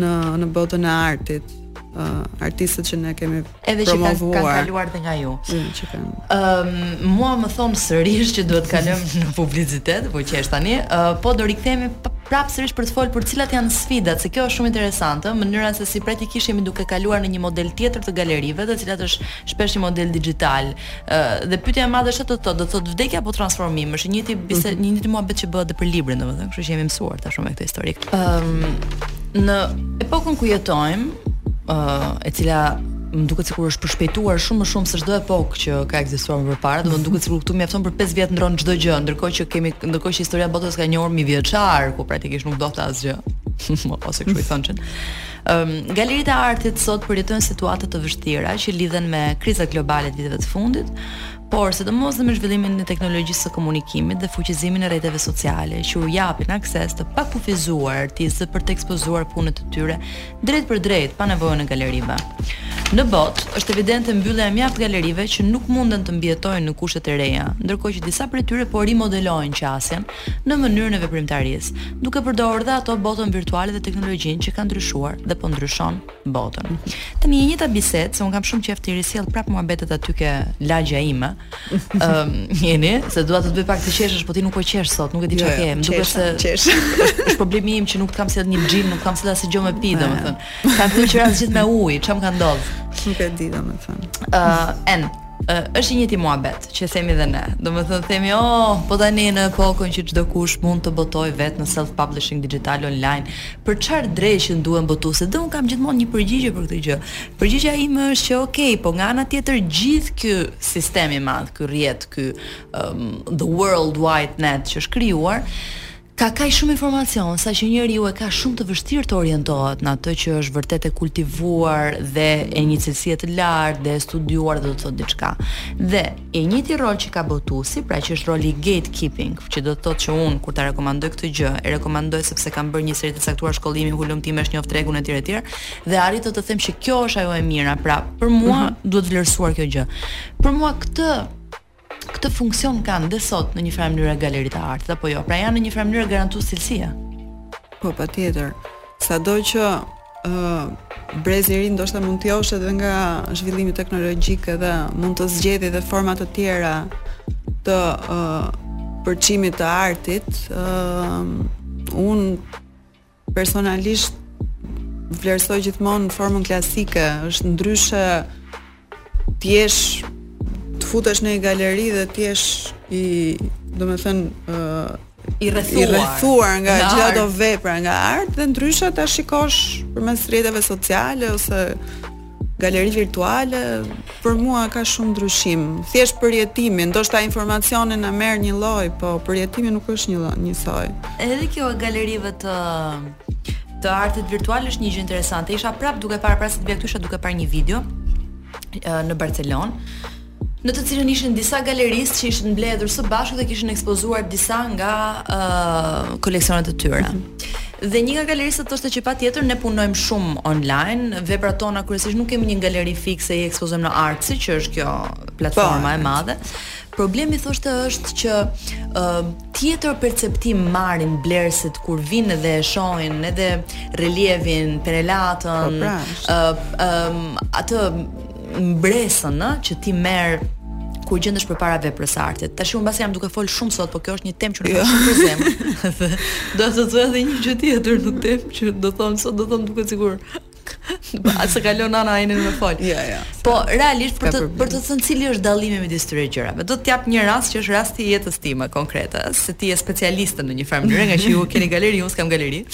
në në botën e artit, uh, artistët që ne kemi promovuar. Edhe që kanë, kanë kaluar dhe nga ju. Mm, që kanë. Ëm mua më thonë sërish që duhet të kalojmë në publicitet, po qesh tani. Ë po do rikthehemi prapë sërish për të fol për cilat janë sfidat, se kjo është shumë interesante, mënyra se si praktikisht jemi duke kaluar në një model tjetër të galerive, e cila është shpesh një model dixhital. Ë dhe pyetja e madhe është çfarë do të thotë, do të thotë vdekja apo transformim? Është e njëjta bisedë, mhm. i njëjti muhabet që bëhet edhe për librin, domethënë, kështu që jemi mësuar tash me këtë histori. Ëm në epokën ku jetojmë, ë e cila më duket sikur është përshpejtuar shumë më shumë se çdo epokë që ka ekzistuar më parë, më duket sikur këtu mjafton për 5 vjet ndron çdo gjë, ndërkohë që kemi ndërkohë që historia e botës ka njohur mijëvjeçarë, ku praktikisht nuk ndodhte asgjë. Më pas e kështu i thonë. Ëm um, galeritë e artit sot përjetojnë situata të vështira që lidhen me krizat globale të viteve të fundit, por sidomos me zhvillimin e teknologjisë së komunikimit dhe fuqizimin e rrjeteve sociale që u japin akses të pakufizuar artistëve për të ekspozuar punët e tyre Drejtpërdrejt, pa nevojën e galerive. Në botë, është evidente mbyllja e mjaft galerive që nuk munden të mbijetojnë në kushtet e reja, ndërkohë që disa prej tyre po rimodelojnë qasjen në mënyrën e veprimtarisë, duke përdorur dhe ato botën virtuale dhe teknologjinë që ka ndryshuar dhe po ndryshon botën. Tani e njëjta bisedë, se unë kam shumë qejf t'i risjell prapë muhabetet aty ke lagja ime, Ëm, jeni, se dua të të bëj pak të qeshësh, po ti nuk po qesh sot, nuk e di Jo, çfarë jo, ke. Më duket qesha, se qesha. është është problemi im që nuk të kam sjell një xhin, nuk të kam sjell asnjë gjë me pi, domethënë. Kam filluar që rast gjithë me ujë, ça m'ka ndodh. Nuk e di domethënë. Ë, en ë, është i njëjti muhabet që themi dhe ne. Domethënë themi, "Oh, po tani në epokën që çdokush mund të botojë vetë në self publishing digital online, për çfarë dreqin duhen botuesit?" Dhe un kam gjithmonë një përgjigje për këtë gjë. Përgjigja ime është që ok, po nga ana tjetër gjithë ky sistem i madh, ky rrjet, ky um, the world wide net që është krijuar, ka kaq shumë informacion sa që njeriu e ka shumë të vështirë të orientohet në atë që është vërtet e kultivuar dhe e një cilësie të lartë dhe e studiuar dhe do të thotë diçka. Dhe i njëjti rol që ka botuesi, pra që është roli gatekeeping, që do të thotë që unë kur ta rekomandoj këtë gjë, e rekomandoj sepse kam bërë një seri të caktuar shkollimi, hulumtimesh, njoh tregun etj etj, dhe arrij të them që kjo është ajo e mira. Pra, për mua mm -hmm. duhet vlerësuar kjo gjë. Për mua këtë këtë funksion kanë dhe sot në një farë mënyrë galeritë e artit apo jo. Pra janë në një farë mënyrë garantues cilësie. Po patjetër. Sado që ë uh, brezi i ri ndoshta mund të joshet dhe nga zhvillimi teknologjik edhe mund të zgjedhë edhe forma të tjera të uh, përçimit të artit. ë uh, un Personalisht vlerësoj gjithmonë formën klasike, është ndryshe të jesh të futesh në një galeri dhe të jesh i, domethënë, ë uh, i rrethuar, i rrethuar nga gjithë ato vepra, nga arti dhe ndryshe ta shikosh përmes rrjeteve sociale ose Galeri virtuale për mua ka shumë ndryshim. Thjesht përjetimi, ndoshta informacionin e merr njëlloj, po përjetimi nuk është njëlloj, njësoj. Edhe kjo e galerive të të artit virtuale është një gjë interesante. Isha prap duke parë para se të vija këtu, isha duke parë një video në Barcelonë në të cilën ishin disa galeristë që ishin mbledhur së bashku dhe kishin ekspozuar disa nga uh, koleksionet e tyre. Mm -hmm. Dhe një nga galeristët thoshte që patjetër ne punojmë shumë online, veprat tona kryesisht nuk kemi një galeri fikse, i ekspozojmë në Artsy, që është kjo platforma po, e madhe. Problemi thoshte është që uh, tjetër perceptim marrin blerësit kur vinë dhe e shohin edhe relievin, penelatën, po, pra, uh, um, atë mbresën, ë, që ti merr kur gjendesh përpara veprës së artit. Tash unë mbase jam duke fol shumë sot, por kjo është një temë që më është shumë për zemër. do të them edhe një gjë tjetër në temë që do thon sot, do thon duket sikur pa as e kalon ana ai në më fal. Jo, ja, jo. Ja, po realisht për të për të thënë cili është dallimi midis këtyre gjërave. Do të jap një rast që është rasti i jetës time konkrete, se ti je specialiste në një farë mënyre, nga që ju keni galeri, unë s'kam galeri.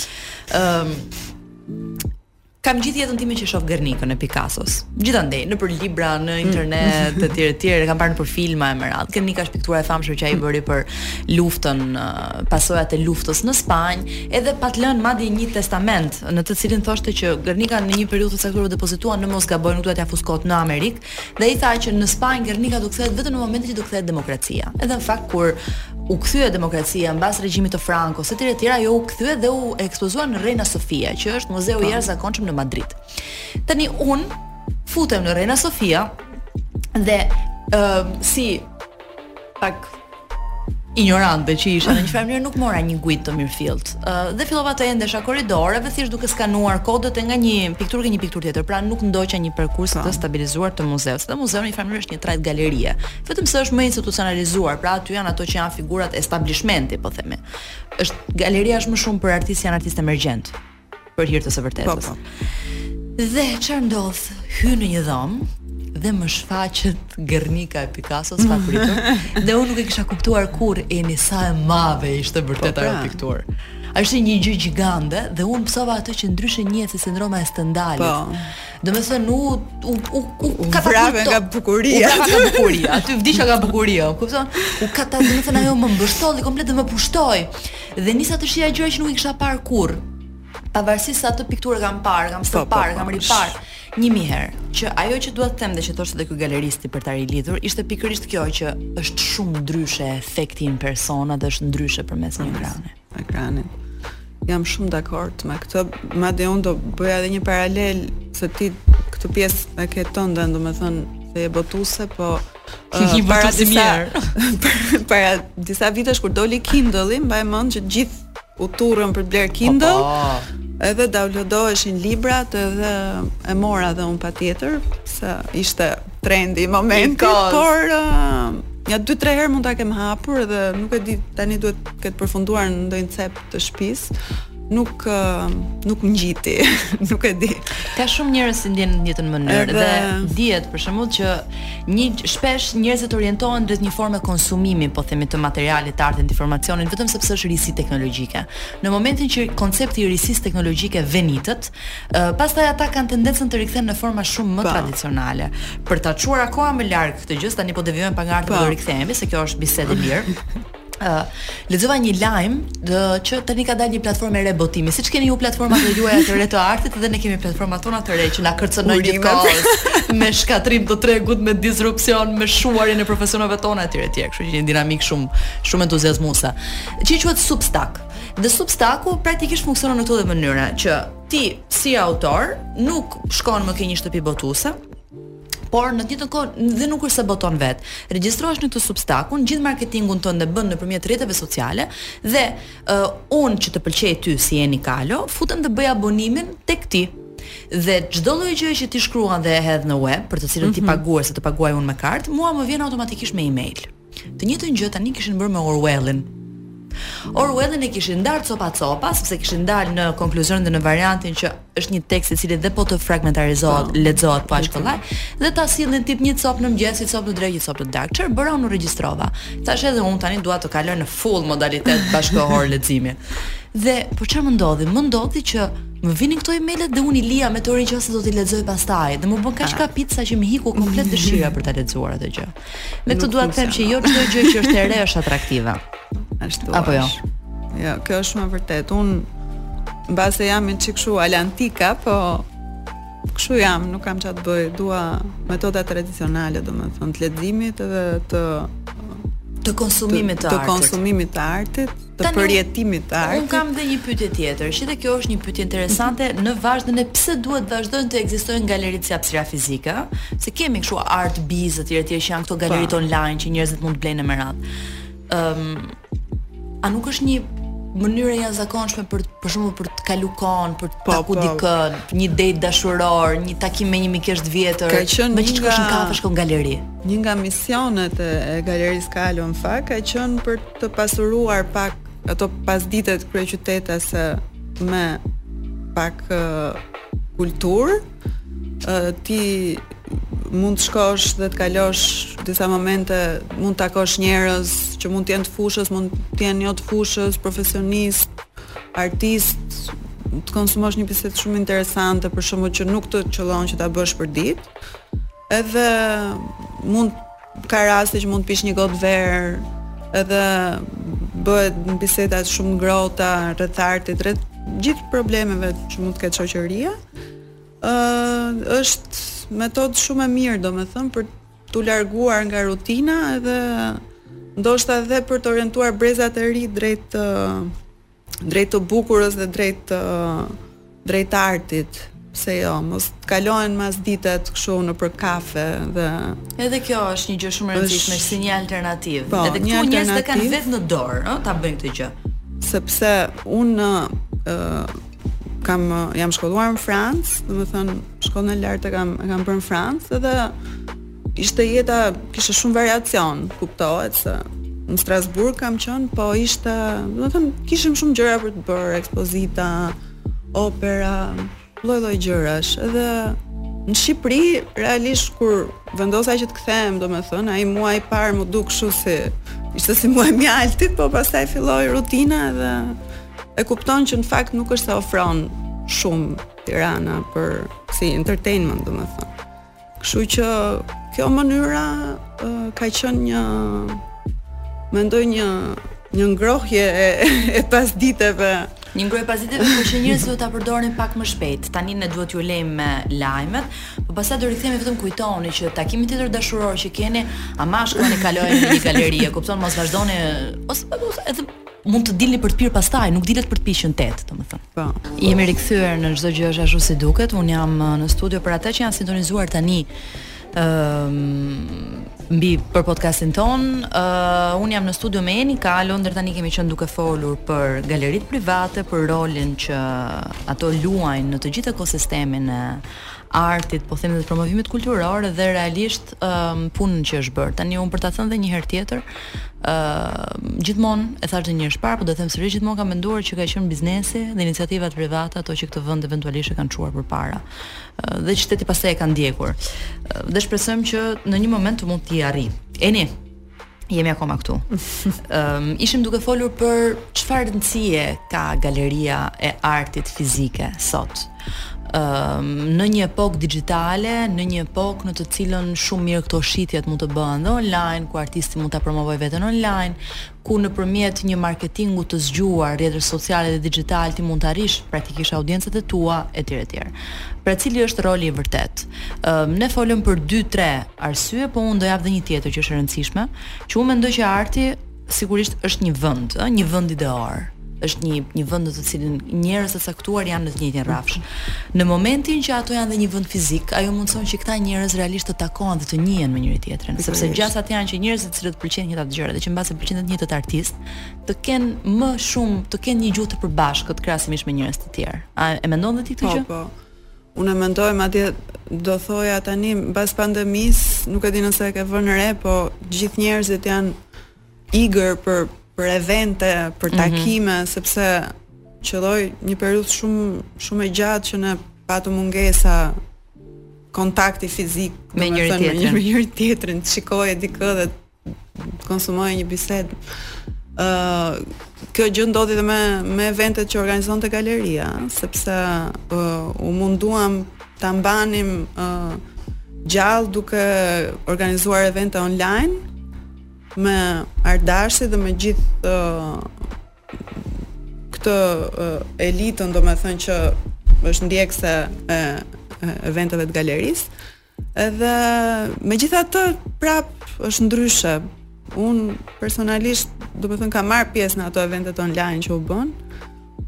Ëm um, Kam gjithë jetën time që shoh Gernikën e Picassos. Gjithandej, nëpër libra, në mm. internet etj etj, e kam parë nëpër filma e me radhë. Gernika është piktura e famshme që ai bëri për luftën, pasojat e luftës në Spanjë, edhe pat lënë madje një testament në të cilin thoshte që Gernika në një periudhë të caktuar u depozitua në mos gaboj, nuk dua t'ia fus kot në Amerikë, Dhe ai tha që në Spanjë Gernika do të kthehet vetëm në momentin që do të kthehet demokracia. Edhe në fakt kur u kthye demokracia mbas regjimit të Francos e tjera e tjera ajo u kthye dhe u ekspozua në Reina Sofia, që është muzeu i po. jashtëzakonshëm në Madrid. Tani unë futem në Reina Sofia dhe ë uh, si pak injorante që isha në një farë mënyre nuk mora një guidë të mirëfilltë. Uh, dhe fillova të endesha korridoreve thjesht duke skanuar kodet e nga një pikturë ke një pikturë tjetër, pra nuk ndoqa një perkurs të stabilizuar të muzeut. Dhe muzeu në një farë mënyre është një trajtë galerie. Vetëm se është më e institucionalizuar, pra aty janë ato që janë figurat e establishmentit, po themi. Është galeria është më shumë për artistë që janë artistë emergjentë. për hir të së vërtetës. Po, po. Dhe çfarë ndodh? Hyj në një dhomë dhe më shfaqet Gernika e Picassos papritur. dhe unë nuk e kisha kuptuar kurrë se sa e madhe ishte vërtet po, ajo pra. pikturë. Është një gjë gjigante dhe unë pësova atë që ndryshe njihet si sindroma e Stendalit. Po. Domethënë, u, u, u, u, u vrave nga bukuria. U vrave nga bukuria. Aty vdiqa nga bukuria, kupton? U katap, domethënë, ajo më mbështolli komplet dhe më pushtoi. Dhe nisa të shihja gjëra që nuk i kisha parë kurrë. Pavarësisht se atë pikturë e kam parë, kam po, po, parë, po, kam riparë një mijë herë, që ajo që dua të them dhe që thoshte edhe ky galeristi për ta rilidhur, ishte pikërisht kjo që është shumë ndryshe efekti në person dhe është ndryshe përmes një ekrani. Ekrani. Jam shumë dakord me këtë. Madje unë do bëja edhe një paralel se ti këtë pjesë e ke tënde, domethënë se e botuse, po Uh, para disa para disa vitesh kur doli Kindle-i, mbaj mend që të gjithë u turrën për të blerë Kindle. Po, po. Edhe downloadoheshin librat edhe e mora dhe unë patjetër, se ishte trendi i momentit, por uh, nja dy tre herë mund ta kem hapur dhe nuk e di tani duhet të ketë përfunduar në ndonjë cep të shtëpisë nuk nuk më ngjiti, nuk e di. Ka shumë njerëz që ndihen në të njëjtën mënyrë dhe, dhe dihet për shembull që një shpesh njerëzit orientohen drejt një forme konsumimi, po themi të materialit, të artit, të informacionit, vetëm sepse është risi teknologjike. Në momentin që koncepti i risisë teknologjike venitet, pastaj ata kanë tendencën të rikthehen në forma shumë më pa. Po. tradicionale. Për ta çuar akoma më larg këtë gjë, tani po devijojmë pak nga arti do po. rikthehemi se kjo është bisedë e lirë. Uh, lexova një lajm që tani ka dalë një platformë e re botimi. Siç keni ju platformat e juaja të re të artit, edhe ne kemi platformat tona të re që na kërcënojnë gjithkohë me shkatërrim të tregut, me disrupsion, me shuarjen e profesioneve tona etj etj. Kështu që një dinamikë shumë shumë entuziazmuese. Që quhet Substack. Dhe Substacku praktikisht funksionon në këtë mënyrë që ti si autor nuk shkon më ke një shtëpi botuese, por në të njëjtën kohë dhe nuk është se boton vetë. Regjistrohesh në këtë Substakun, gjithë marketingun tënd e bën nëpërmjet rrjeteve sociale dhe uh, unë që të pëlqej ty si Eni Kalo, futem dhe bëj abonimin tek ti. Dhe çdo lloj gjëje që ti shkruan dhe e hedh në web, për të cilën mm -hmm. ti mhm. paguhesh, se të paguaj unë me kartë, mua më vjen automatikisht me email. Të njëjtën gjë tani kishin bërë me Orwellin. Orwellin e kishin ndarë copa copa, sepse kishin dalë në konkluzionin dhe në variantin që është një tekst i cili dhe po të fragmentarizohet, lexohet po aq kollaj, dhe ta sillnin tip një copë në mëngjes, një copë në drekë, një copë në darkë. Çfarë bëra unë, u regjistrova. Thashë edhe unë tani dua të kaloj në full modalitet bashkëkohor leximi. Dhe po çfarë më ndodhi? Më ndodhi që më vinin këto emailet dhe unë i lija me teorinë që ose do t'i lexoj pastaj dhe m'u bënë kaq kapicë sa që më iku komplet dëshira për ta lexuar atë gjë. Me këtë dua të them që jo çdo gjë që është e re është atraktive. Ashtu. Apo jo. Jo, kjo është shumë e vërtetë. Unë mbase jam një çik kështu all'antica, po kështu jam, nuk kam ça të bëj, dua metoda tradicionale, domethënë të leximit dhe të të konsumimit të, të, të konsumimit të artit. të përjetimit të artit. Unë kam dhe një pyetje tjetër, që dhe kjo është një pyetje interesante në vazhdën e pse duhet të vazhdojnë të ekzistojnë galeritë si hapësira fizike, se kemi kështu art biz etj etj që janë këto po. galeritë online që njerëzit mund të blejnë me radhë. Ëm um, a nuk është një mënyrë e jashtëzakonshme për për shembull për të kalu kohën, për të po, taku po. dikë, një date dashuror, një takim me një mikeshë të vjetër. Ka qenë në vend që shkon kafe, shkon galeri. Një nga misionet e, e galerisë Kalo në fakt ka qenë për të pasuruar pak ato pasditet kryeqytetase me pak uh, kulturë, uh, ti mund të shkosh dhe të kalosh disa momente, mund të takosh njerëz që mund të jenë të fushës, mund të jenë jo të fushës, profesionistë, artistë, të konsumosh një bisedë shumë interesante për shembull që nuk të qëllon që ta bësh për ditë. Edhe mund Ka raste që mund të pish një gotë verë edhe bëhen biseda shumë të ngrohta rreth artit, rreth gjithë problemeve që mund të ketë shoqëria. ë uh, është metodë shumë e mirë, domethënë për t'u larguar nga rutina edhe ndoshta edhe për të orientuar brezat e rinj drejt uh, drejt të bukurës dhe drejt drejt artit pse jo, mos të kalohen mas ditët kështu nëpër kafe dhe edhe kjo është një gjë shumë e rëndësishme si një alternativë. Po, edhe këtu njerëzit e kanë vetë në dorë, ëh, ta bëjnë këtë gjë. Sepse unë kam jam shkolluar në Francë, domethënë shkollën e lartë e kam bërë në Francë dhe Ishte jeta, kishte shumë variacion, kuptohet se në Strasburg kam qenë, po ishte, domethënë, kishim shumë gjëra për të bërë, ekspozita, opera, lloj-lloj gjërash. Edhe në Shqipëri, realisht kur vendosa që të kthehem, domethënë, ai muaj i parë m'u duk kështu si ishte si muaj mjaltit, po pastaj filloi rutina dhe e kupton që në fakt nuk është se ofron shumë Tirana për si entertainment, domethënë. Kështu që kjo mënyra ka qenë një mendoj një një ngrohje e, e pasditeve. Një ngrohje pasditeve, por që njerëzit do ta përdorin pak më shpejt. Tani ne duhet t'ju lejmë me lajmet, por pastaj do rikthehemi vetëm kujtoni që takimin tjetër dashuror që keni, aman shkoni kalojeni në një galeri, e kupton, mos vazhdoni ose edhe mund të dilni për të pirë pastaj, nuk dilet për të pirë që në tetë, domethënë. Po. Jemi rikthyer në çdo gjë s'është ashtu si duket. Un jam uh, në studio për ata që janë sintonizuar tani ë um, mbi për podcastin tonë. ë uh, Un jam në studio me Eni Kalon, ne deri tani kemi qenë duke folur për galeritë private, për rolin që ato luajnë në të gjithë ekosistemin e artit, po themi dhe promovimit kulturor dhe realisht um, punën që është bërë. Tani un për ta thënë edhe një herë tjetër, ë uh, gjithmonë e thashë edhe një herë më parë, po do ta them sërish gjithmonë kam menduar që ka qenë biznesi dhe iniciativat private ato që këtë vend eventualisht e kanë çuar përpara. Uh, dhe shteti pastaj e ka ndjekur. Uh, dhe shpresojmë që në një moment të mund t'i arrijë. Eni, Jemi akoma këtu. Ëm um, ishim duke folur për çfarë rëndësie ka galeria e artit fizike sot. Ëm um, në një epokë digjitale, në një epokë në të cilën shumë mirë këto shitjet mund të bëhen dhe online, ku artisti mund ta promovojë veten online, ku nëpërmjet një marketingu të zgjuar në rrjete sociale dhe digjitale ti mund të arrish praktikisht audiencat e tua etj etj. Pra cili është roli i vërtetë? Ëm ne folëm për 2-3 arsye, po unë do jap dhe një tjetër që është e rëndësishme, që unë mendoj që arti sigurisht është një vend, ë, një vend ideor është një një vend në të cilin njerëz të caktuar janë në të njëjtin rrafsh. Në momentin që ato janë në një vend fizik, ajo mundëson që këta njerëz realisht të takohen dhe të njihen me njëri tjetrin, sepse gjasat janë që njerëzit të cilët pëlqejnë të njëjtat gjëra dhe që mbase pëlqejnë të njëjtët artistë, të kenë më shumë, të kenë një gjuhë të përbashkët krahasimisht me njerëz të tjerë. A e mendon dhe ti këtë gjë? Po, po. Unë mendoj madje do thoja tani mbas pandemisë, nuk e di nëse e ke vënë re, po gjithë njerëzit janë eager për për evente, për mhm. takime, mm -hmm. sepse qëlloi një periudhë shumë shumë e gjatë që ne patëm mungesa kontakti fizik me njëri tjetrin, me njëri tjetrin, të shikoje dikë dhe konsumoje një bisedë. Ë uh, kjo gjë ndodhi edhe me me eventet që organizonte galeria, sepse uh, u munduam ta mbanim uh, gjallë duke organizuar evente online me artdashësit dhe me gjithë uh, këtë uh, elitën, domethënë që është ndjekse e eventeve të galerisë. Edhe megjithatë prap është ndryshe. Unë personalisht, domethënë kam marr pjesë në ato eventet online që u bënë,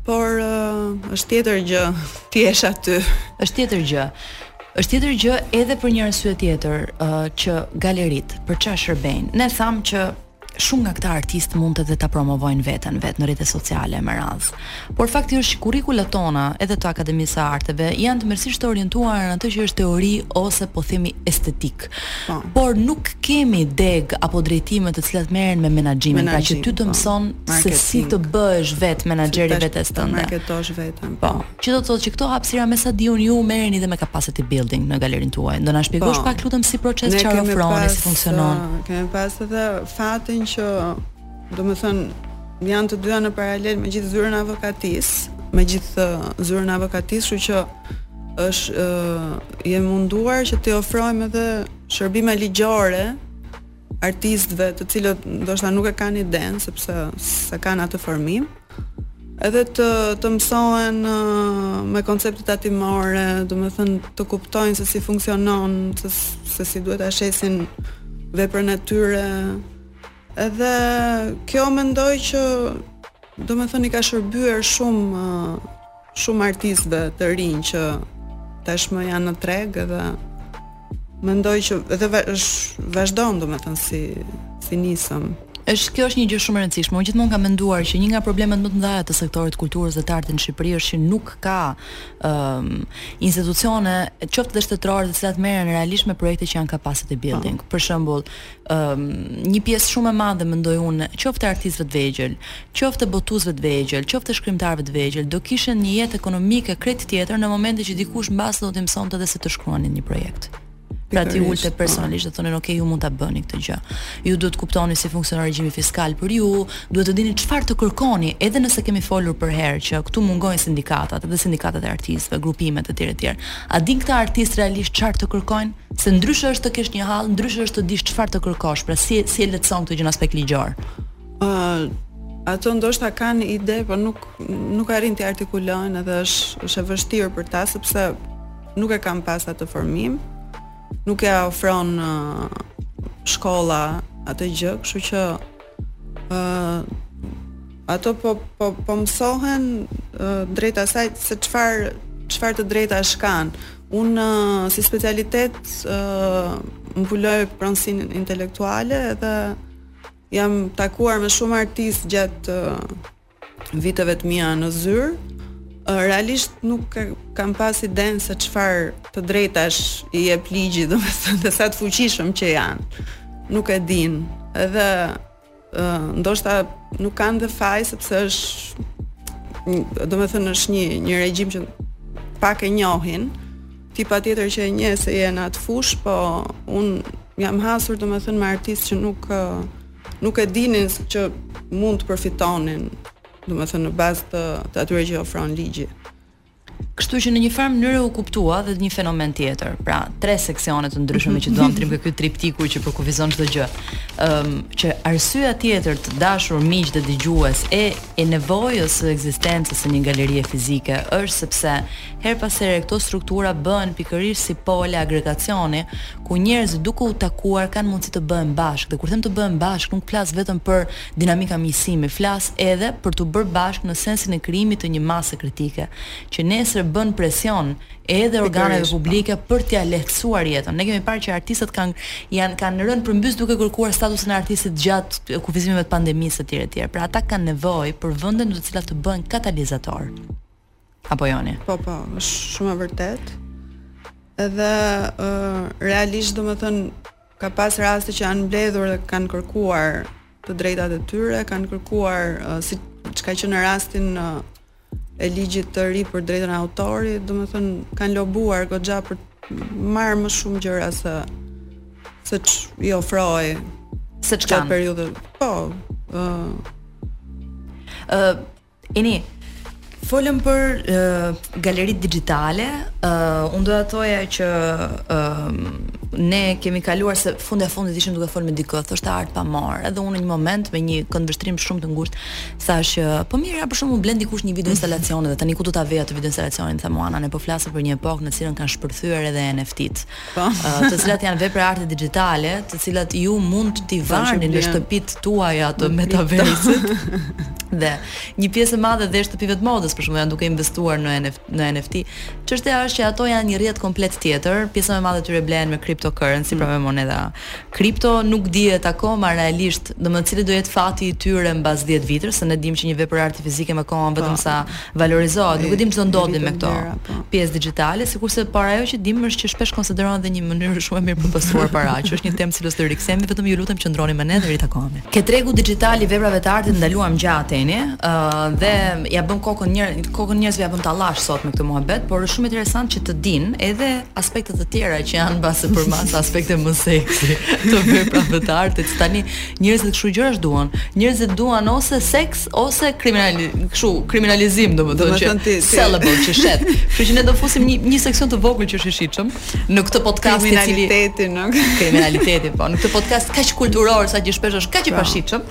por uh, është tjetër gjë të jesh aty. Është tjetër gjë. Është tjetër gjë edhe për një arsye tjetër, uh, që galeritë për çfarë shërbejnë. Ne thamë që shumë nga këta artistë mund edhe ta promovojnë veten vetë në rrjete sociale me radhë. Por fakti është që kurrikulat tona, edhe të Akademisë së Arteve, janë tmerrësisht të orientuara në atë që është teori ose po themi estetikë. Po. Por nuk kemi degë apo drejtime të cilat merren me menaxhimin, pra që ty të mëson se si të bëhesh vetë menaxher i vetes tënde. Marketosh veten. Po. Që do të thotë që këto hapësira me sa di unë ju u merreni dhe me capacity building në galerinë tuaj. Do na shpjegosh pak lutem si proces çfarë ofroni, si funksionon? Uh, kemi pas edhe fatin që domethënë janë të dyja në paralel me gjithë zyrën e avokatisë, me gjithë uh, zyrën e avokatisë, kështu që është uh, jemi munduar që t'i ofrojmë edhe shërbime ligjore artistëve të cilët ndoshta nuk e kanë idenë sepse s'e kanë atë formim edhe të të mësohen me koncepte tatimore, domethënë të kuptojnë se si funksionon, se, se si duhet ta shesin veprën e tyre. Edhe kjo mendoj që domethënë i ka shërbyer shumë shumë artistëve të rinj që tashmë janë në treg dhe mendoj që edhe vazhdon domethënë si si nismë. Është kjo është një gjë shumë e rëndësishme. Unë gjithmonë kam menduar që një nga problemet më të mëdha të sektorit të kulturës dhe të artit në Shqipëri është që nuk ka ë um, institucione, qoftë dhe shtetërore, të cilat merren realisht me projekte që janë capacity building. Po. Për shembull, ëm një pjesë shumë e madhe mendoj unë, qoftë e artistëve të vegjël, qoftë e botuesve të vegjël, qoftë e shkrimtarëve të vegjël, do kishin një jetë ekonomike krejt tjetër në momentin që dikush mbase do t'i mësonte dhe si të shkruanin një projekt. Pra t'i ulte po. personalisht dhe thonin ok ju mund ta bëni këtë gjë. Ju duhet të kuptoni si funksionon regjimi fiskal për ju, duhet të dini çfarë të kërkoni, edhe nëse kemi folur përherë që këtu mungojnë sindikatat edhe sindikatat e artistëve, grupimet etj etj. A dinë këta artistë realisht çfarë të kërkojnë? Se ndryshe është të kesh një hall, ndryshe është të dish çfarë të kërkosh, pra si si e lehtëson këtë gjë në aspekt ligjor. Ë uh, ato ndoshta kanë ide, por nuk nuk arrijnë t'i artikulojnë edhe është është e vështirë për ta sepse nuk e kanë pas atë formim. Nuk ia ofron uh, shkolla atë gjë, kështu që uh, ato po po po mësohen uh, drejt asaj se çfarë çfarë të drejtash kanë. Unë uh, si specialitet uh, mbuloj pronësinë intelektuale dhe jam takuar me shumë artistë gjatë uh, viteve të mia në zyrë. Realisht nuk kanë pas idenë se çfarë të drejtash i jep ligji, domethënë dhe sa të fuqishëm që janë. Nuk e dinë. Edhe ë ndoshta nuk kanë dhe faj sepse është domethënë është një, një regjim që pak e njohin, ti patjetër që e njeh se je në atë fushë, po unë jam hasur domethënë me artistë që nuk, nuk e dinin që mund të përfitonin, domethënë në bazë të, të atyre që ofron ligji. Kështu që në një farë mënyre u kuptua dhe një fenomen tjetër. Pra, tre seksione të ndryshme që duam trim këtu triptiku që përkufizon çdo gjë. Ëm ehm, um, që arsyeja tjetër të dashur miq dhe dëgjues e e nevojës së ekzistencës së një galerie fizike është sepse herë pas here këto struktura bëhen pikërisht si pole agregacioni ku njerëzit duke u takuar kanë mundësi të bëhen bashkë dhe kur them të bëhen bashkë nuk flas vetëm për dinamika miqësimi, flas edhe për t'u bërë bashkë në sensin e krijimit të një mase kritike, që nesër bën presion edhe organeve po. publike për t'ia lehtësuar jetën. Ne kemi parë që artistët kanë janë kanë rënë përmbys duke kërkuar statusin e artistit gjatë kufizimeve të pandemisë etj etj. Pra ata kanë nevojë për vende në të cilat të bëhen katalizatorë. Apo jo, Oni? Po, po, është shumë e vërtetë. Edhe uh, realisht domethënë, ka pas raste që janë mbledhur dhe kanë kërkuar të drejtat e tyre, kanë kërkuar uh, siç ka qenë rasti uh, i ligjit të ri për drejtën e autorit, domethënë, kanë lobuar goxha për marrë më shumë gjëra se se ç'i ofroi atë periudhë. Po, uh, uh, Ini, folëm për uh, galeritë digjitale, uh, unë do të thoja që uh, ne kemi kaluar se fund e fundit ishim duke folur me dikë, thoshte art pamor. Edhe unë në një moment me një këndvështrim shumë të ngushtë thash, po mirë, ja për shembull blen dikush një video instalacion dhe tani ku do ta vej atë video instalacionin, tha Moana, ne po flasim për një epokë në cilën kanë shpërthyer edhe NFT-t. Po. të cilat janë vepra arti digjitale, të cilat ju mund t'i po, varni në shtëpit tuaja të metaversit. dhe një pjesë e madhe e shtëpive të modës për shembull janë duke investuar në NFT, në NFT. Çështja është që ato janë një rrjet komplet tjetër, pjesa më e madhe tyre blehen me cryptocurrency, mm. pra me monedha Kripto nuk dihet akoma realisht, domethënë cili do jetë fati i tyre mbas dhjetë vitësh, se ne dimë që një vepër arti fizike me kohën vetëm po. sa valorizohet. Nuk e dimë ç'do ndodhë me këto po. pjesë digjitale, sikurse por ajo që dimë është që shpesh konsiderohen dhe një mënyrë shumë e mirë për të pastruar para, që është një temë cilës do rikthehemi, vetëm ju lutem qëndroni me ne dhe ritakohemi. Ke tregu digjital i veprave të artit ndaluam gjer tani, ë dhe ja bëm kokën një kokën njerëzve ja bëm tallash sot me këtë muhabet, por është shumë interesant që të dinë edhe aspekte të tjera që janë mbase për masën aspekte më seksi të veprave të artit. Tani njerëzit kështu gjërash duan. Njerëzit duan ose seks ose kriminal, kështu kriminalizim domethënë që ti, celibate që shet. Kështu që ne do fusim një një seksion të vogël që është i shitshëm në këtë podcast i cili kriminaliteti në kriminaliteti po në këtë podcast kaq kulturor sa që shpesh është kaq i pra. pashitshëm.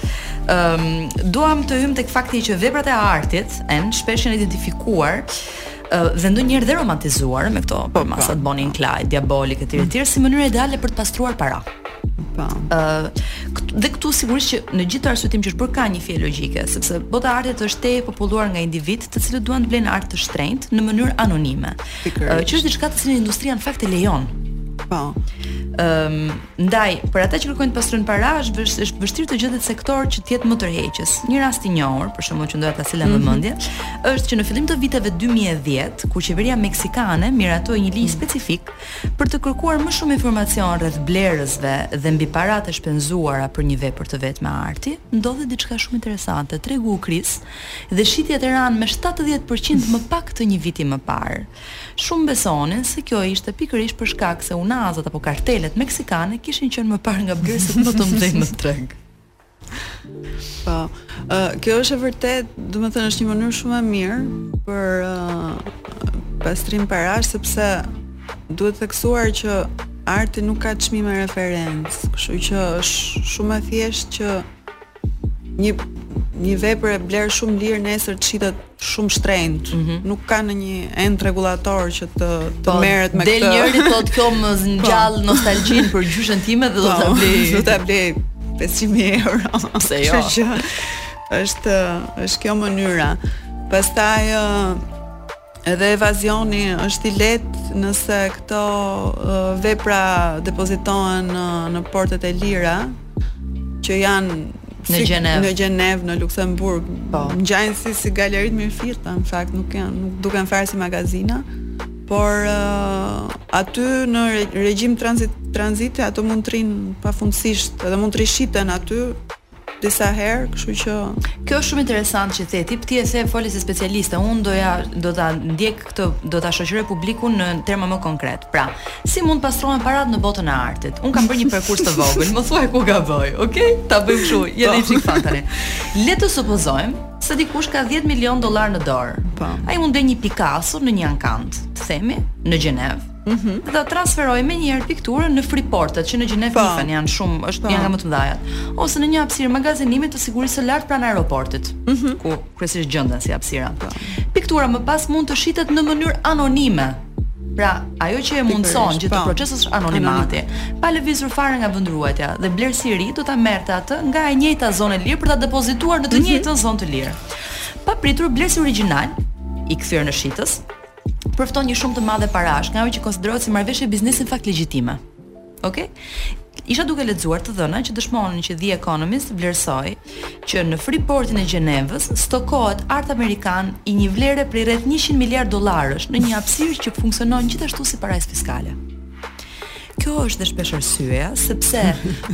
Ëm um, duam të hyjmë tek fakti që veprat e artit janë shpesh janë identifikuar dhe ndonjëherë dhe romantizuar me këto po, masat po. Bonnie and Clyde, Diabolik etj etj si mënyrë ideale për të pastruar para. Po. Ëh, dhe këtu sigurisht që në gjithë arsyetim që është bërë ka një fije logjike, sepse bota e artit është e populluar nga individë të cilët duan të blejnë art të shtrenjtë në mënyrë anonime. Ëh, që është diçka të cilën industria në fakt e lejon. Po. Ëm, Ndaj, për ata që kërkojnë të pastrojnë para, është vështirë është vështirë të gjendet sektor që të jetë më tërheqës. Një rast i njohur, për shembull që doja ta sillja mm -hmm. vëmendje, është që në fillim të viteve 2010, kur qeveria meksikane miratoi një ligj specifik për të kërkuar më shumë informacion rreth blerësve dhe mbi paratë e shpenzuara për një vepër të vetme arti, ndodhi diçka shumë interesante. Tregu u kris dhe shitjet ranë me 70% më pak se një viti më parë. Shumë besonin se kjo ishte pikërisht për shkak se unazat apo kartelet meksikane kishin qenë më parë nga blerësit më të mëdhenj në treg. Po. Ë kjo është e vërtet, domethënë është një mënyrë shumë e mirë për uh, pastrim parash sepse duhet theksuar që arti nuk ka çmime referencë, kështu që është shumë e thjeshtë që Një vepër e blerë shumë lirë nesër të shitet shumë shtrenjt. Mm -hmm. Nuk ka ndonjë ent rregullator që të të po, merret me këtë. Del njëri thotë kjo më po. ngjall po. nostalgjinë për gjyshen time dhe do ta po, blej. Do ta blej 500 euro. Pse jo? Që është është kjo mënyra. Pastaj Edhe evazioni është i lehtë nëse këto vepra depozitohen në, në portet e lira që janë në Gjenevë, në Gjenevë, në Luksemburg. Po. Ngjajnë si si galeri të mirëfillta, në fakt nuk janë, nuk duken fare si magazina, por uh, aty në regjim tranzit tranziti ato mund të rrinë pafundësisht, edhe mund të rishiten aty disa herë, kështu që Kjo është shumë interesant që the ti, ti e the folëse specialiste. Unë doja do ta ndjek këtë, do ta shoqëroj publikun në terma më konkretë. Pra, si mund pastrohen paratë në botën e artit? Unë kam bërë një perkurs të vogël, më thuaj ku gaboj, okay? Ta bëjmë kështu, ja një çik tani. Le të supozojmë se dikush ka 10 milion dollarë në dorë. Po. Ai mund të blejë një Picasso në një ankand, të themi, në Gjenevë. Mm -hmm. Dhe ta transferojë menjëherë pikturën në Freeport, që në Gjenevë po. janë shumë, është po. një nga më të mëdha. Ose në një hapësirë magazinimi të sigurisë së lartë pranë aeroportit, mm -hmm. ku kryesisht gjenden si hapësira. Po. Piktura më pas mund të shitet në mënyrë anonime. Pra, ajo që e mundëson gjithë këtë proces është anonimati, pa lëvizur fare nga vendruajtja, dhe blerësi i ri do ta merrte atë nga e njëjta zonë e lirë për ta depozituar në të mhm. njëjtën zonë të lirë. Papritur blerësi origjinal, i kthyer në shitës, përfiton një shumë të madhe parash, nga ajo që konsiderohet si marrëveshje biznesi në fakt legjitime. Okej? Isha duke lexuar të dhëna që dëshmonin që The Economist vlerësoi që në Freeportin e Gjenevës stokohet art amerikan i një vlere prej rreth 100 miliard dollarësh në një hapësirë që funksionon gjithashtu si parajsë fiskale. Kjo është dhe shpesh arsyeja sepse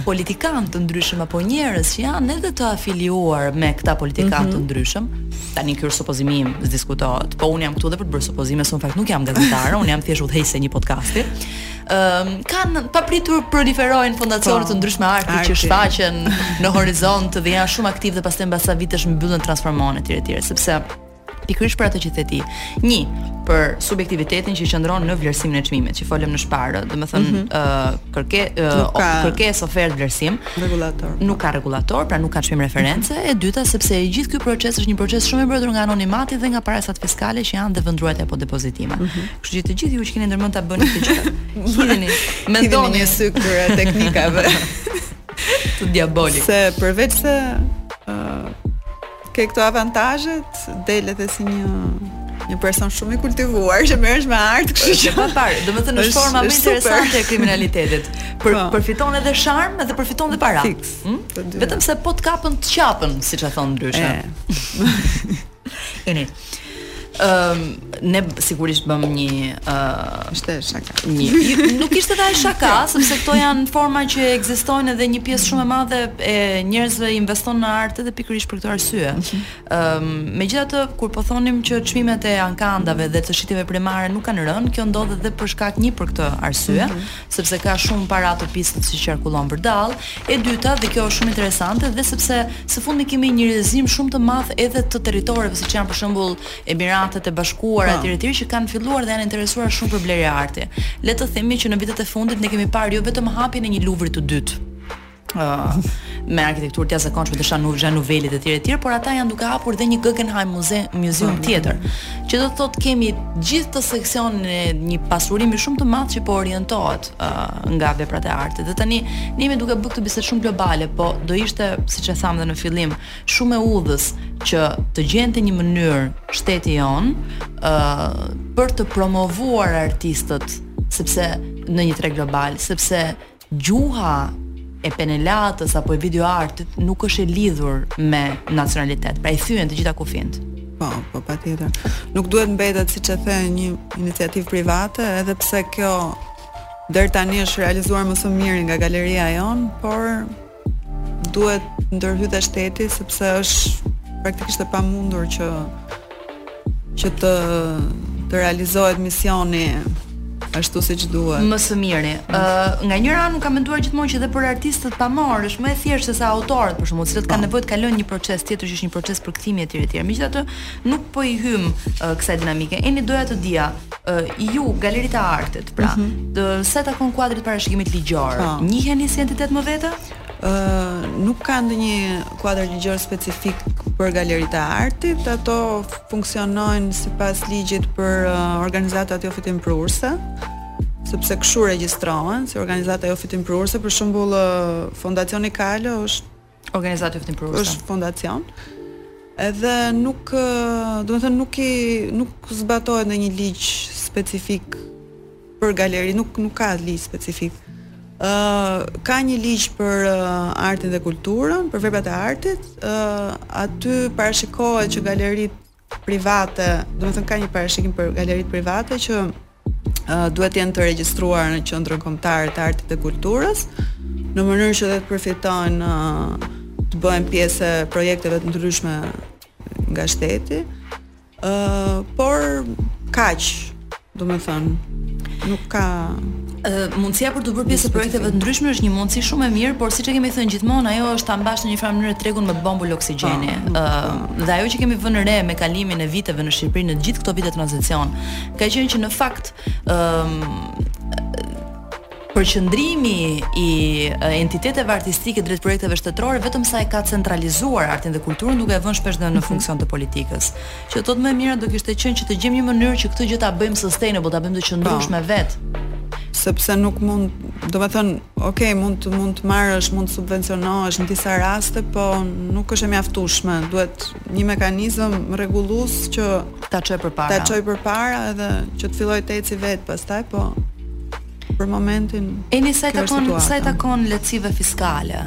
politikanë të ndryshëm apo njerëz që janë edhe të afiliuar me këta politikanë të mhm. ndryshëm, tani ky është supozimi im, diskutohet. Po unë jam këtu dhe për të bërë supozime, se në fakt nuk jam gazetare, unë jam thjesht udhëheqëse e një podcasti. Ëm ehm, um, kanë papritur proliferojnë fondacione po, të ndryshme arti që shfaqen në horizont dhe janë shumë aktive dhe pastaj mbas ca vitesh mbyllen transformohen etj etj, sepse pikërisht për atë që the ti. Një, për subjektivitetin që qëndron në vlerësimin e çmimit, që folëm më përpara, domethënë mm -hmm. uh, kërke, uh, ka... kërkesë ofertë vlerësim, rregullator. Nuk ka rregullator, pra nuk ka çmim reference. Mm -hmm. E dyta, sepse i gjithë ky proces është një proces shumë i mbrojtur nga anonimati dhe nga parajsat fiskale që janë dhe vendruajtja apo depozitime. Mm -hmm. Kështu që të gjithë ju që keni ndërmend ta bëni këtë gjë, hidhini, mendoni një sy këtyre teknikave. të diabolik. Se përveç se uh, Ke këto avantazhet, del edhe si një një person shumë i kultivuar që merresh me art, kështu që pa parë, domethënë është forma më interesante e kriminalitetit. Po po. përfiton edhe sharm dhe përfiton edhe para. Fiks. Hmm? Vetëm se po të kapën të qapën, siç e thon ndryshe. Eni. Ëm um, ne sigurisht bëm një ë uh, ishte shaka. Një nuk ishte dhe aq shaka, sepse këto janë forma që ekzistojnë edhe një pjesë shumë e madhe e njerëzve investon në art edhe pikërisht për këtë arsye. Ëm mhm. um, megjithatë kur po thonim që çmimet e ankandave dhe të shitjeve primare nuk kanë rënë, kjo ndodh edhe për shkak një për këtë arsye. Mm -hmm. sepse ka shumë para të pista që qarkullon vërdallë, e dyta dhe kjo është shumë interesante dhe sepse së fundi kemi interesim shumë të madh edhe të territoreve siç janë për shembull Emiratet e Bashkuara etj etj që kanë filluar dhe janë interesuar shumë për blerje arti. Le të themi që në vitet e fundit ne kemi parë jo vetëm hapjen e një Luvri të dytë, me arkitekturë të jashtëzakonshme të Zhan, Zhan Nuvelit etj etj, por ata janë duke hapur dhe një Guggenheim muze, muzeum po, tjetër, po, po. që do të thotë kemi gjithë këtë seksionin e një pasurimi shumë të madh që po orientohet uh, nga veprat e artit. Dhe tani ne jemi duke bërë këtë bisedë shumë globale, po do ishte, siç e thamë dhe në fillim, shumë e udhës që të gjente një mënyrë shteti jonë ë uh, për të promovuar artistët sepse në një treg global, sepse Gjuha e penelatës apo e video artit nuk është e lidhur me nacionalitet, pra i thyen të gjitha kufinjtë. Po, po patjetër. Nuk duhet mbetet siç e the një iniciativë private, edhe pse kjo deri tani është realizuar më së miri nga galeria jonë, por duhet ndërhyjë dhe shteti sepse është praktikisht e pamundur që që të të realizohet misioni ashtu siç duhet. Më së miri. Ë uh, nga njëra anë kam menduar gjithmonë që edhe për artistët pamorë është më e thjeshtë se sa autorët për shembull që kanë po. nevojë të kalojnë një proces tjetër që është një proces përkthimi etj etj. Megjithatë nuk po i hyjmë uh, kësaj dinamike. Eni doja të dija, uh, ju galeritë e artit, pra, mm -hmm. uh, sa takon kuadrit parashikimit ligjor, po. njiheni si entitet më vete? Ë uh, nuk ka ndonjë kuadër ligjor specifik për galeritë e artit, ato funksionojnë sipas ligjit për uh, organizatat jofitimprurëse sepse kështu regjistrohen si organizata jofitimprurëse, për shembull Fondacioni Kalo është Organizatë jofitimprurëse. Është fondacion. Edhe nuk, domethënë nuk i nuk zbatohet ndonjë ligj specifik për galeri, nuk nuk ka ligj specifik. Ë uh, ka një ligj për uh, artin dhe kulturën, për veprat e artit. Ë uh, aty parashikohet që galeritë private, domethënë ka një parashikim për galeritë private që uh, duhet të jenë të regjistruar në Qendrën Kombëtare të Artit dhe Kulturës, në mënyrë që dhe të përfitojnë uh, të bëhen pjesë e projekteve të ndryshme nga shteti. Ëh, uh, por kaq Domethënë, nuk ka... mundësia për t'u bërë pjesë e projekteve të ndryshme është një mundësi shumë e mirë, por siç e kemi thënë gjithmonë, ajo është ta mbash në një farë mënyrë tregun me bombul oksigjeni. Po, po. dhe ajo që kemi vënë re me kalimin e viteve në Shqipëri në gjithë këto vite tranzicion, ka qenë që në fakt, Përqendrimi i entiteteve artistike drejt projekteve shtetërore vetëm sa e ka centralizuar artin dhe kulturën duke e vënë shpesh në funksion të politikës. Që thotë më e mira do kishte qenë që të gjejmë një mënyrë që këtë gjë ta bëjmë sustainable, ta bëjmë të qëndrueshme po. vetë sepse nuk mund, domethënë, ok, mund të mund të marrësh, mund të subvencionohesh në disa raste, po nuk është e mjaftueshme. Duhet një mekanizëm rregullues që ta çojë përpara. Ta çojë përpara edhe që të fillojë të eci vet pastaj, po për momentin. E, sa i takon sa i takon lehtësive fiskale.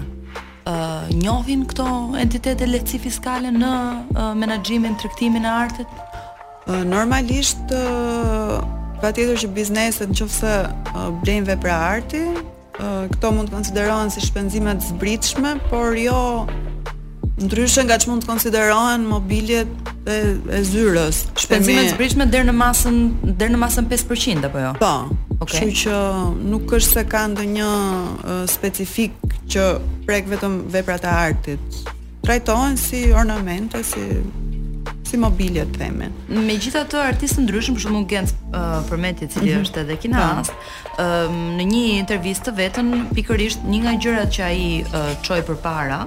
ë uh, njohin këto entitete lehtësi fiskale në uh, menaxhimin, tregtimin e artit? Uh, normalisht uh, patjetër që bizneset në qoftë se uh, blejnë vepra arti, uh, këto mund të konsiderohen si shpenzime të zbritshme, por jo Ndryshe nga ç'mund të konsiderohen mobiljet e, e zyrës. Shpenzime të zbritshme deri në masën deri në masën 5% apo jo? Po. Okay. Kështu që nuk është se ka ndonjë uh, specifik që prek vetëm veprat e artit. Trajtohen si ornamente, si si mobilje të themin. Megjithatë artistë të ndryshëm, për shembull Genc uh, Përmeti, i cili mm -hmm. është edhe kineast, në një intervistë të vetën pikërisht një nga gjërat që ai çoi përpara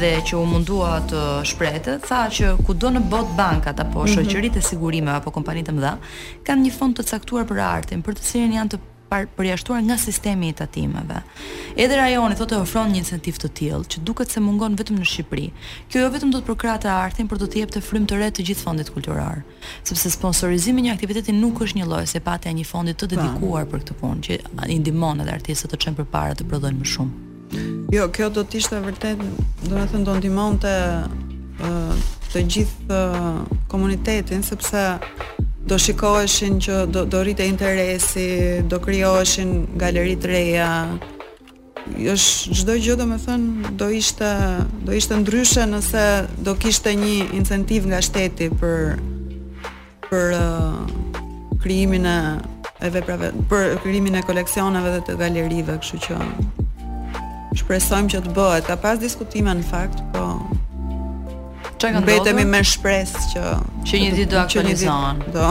dhe që u mundua të shprehte, tha që kudo në botë bankat apo mhm. shoqëritë e sigurimeve apo kompanitë e mëdha kanë një fond të caktuar për artin, për të cilin janë të përjashtuar nga sistemi i tatimeve. Edhe rajoni thotë e ofron një incentiv të tillë që duket se mungon vetëm në Shqipëri. Kjo jo vetëm do të përkrahte artin, por do të jepte frymë të re të gjithë fondit kulturor. sepse sponsorizimi i një aktiviteti nuk është njëlloj si pasja e një fondi të dedikuar për këtë punë, që i ndihmon edhe artistët të çojnë përpara të prodhojnë më shumë. Jo, kjo do të ishte vërtet, domethënë do ndihmonte ë të gjithë komunitetin sepse do shikoheshin që do do rritej interesi, do krijoheshin galeri të reja, Është çdo gjë domethënë do ishte do ishte ndryshe nëse do kishte një incentiv nga shteti për për uh, krijimin e e veprave për krijimin e koleksioneve dhe të galerive, kështu që shpresojmë që të bëhet. Ka pas diskutime në fakt, po Çka ka ndodhur? Mbetemi me shpresë që që një ditë do aktualizohen. Do.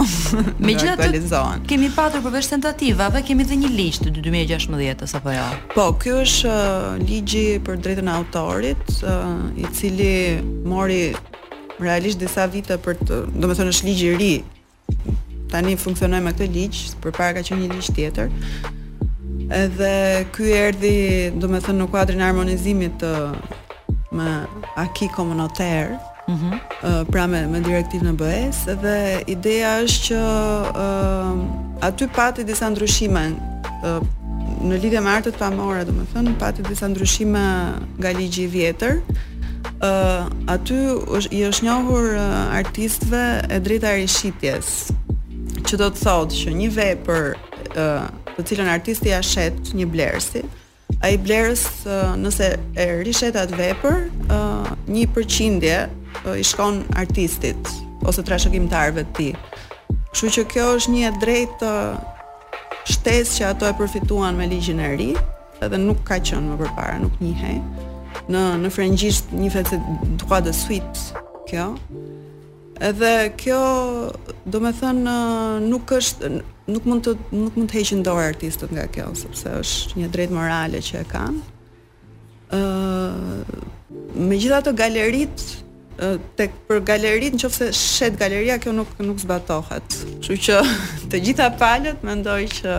Megjithatë, kemi patur përveç tentativave, kemi dhe një ligj të 2016-s apo jo. Po, ky është uh, ligji për drejtën e autorit, uh, i cili mori realisht disa vite për të, domethënë është ligj i ri Tani funksionojmë me këtë ligj, përpara ka qenë një ligj tjetër. Edhe ky erdhi, domethënë në kuadrin e harmonizimit të me acquis communautaire, mm -hmm. pra me, me direktivën e BE-së, dhe ideja është që uh, aty pati disa ndryshime, uh, në lidhje me artet pamore, domethënë, pati disa ndryshime nga ligji i vjetër, Uh, aty është, i është njohur uh, artistëve e drejta e rishitjes, që do të thotë që një vepër uh, të cilën artisti ia shet një blerësi, ai blerës uh, nëse e rishet atë vepër, uh, një përqindje uh, i shkon artistit, ose trashëgimtarëve të tij. Kështu që kjo është një e drejtë uh, shtesë që ato e përfituan me ligjin e ri, Edhe nuk ka qenë më përpara, nuk njihej. Në në frëngjisht njihet si Droit de Suite kjo. Edhe kjo, domethënë, nuk është, nuk mund të, nuk mund të heqin dorë artistët nga kjo, sepse është një e drejtë morale që e kanë. Uh, megjithatë galeritë, Tek për galeritë, në qoftë se shet galeria kjo nuk nuk zbatohet. Kështu që të gjitha palët mendoj që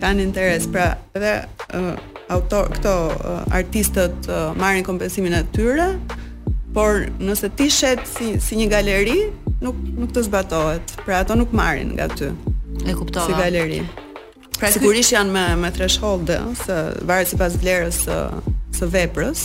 kanë interes. Pra, edhe autor këto artistët marrin kompensimin e tyre, por nëse ti shet si si një galeri, nuk nuk të zbatohet. Pra ato nuk marrin nga ty. E kuptova. Si galeri. Pra sigurisht janë me me threshold-e, varet sipas vlerës së së veprës.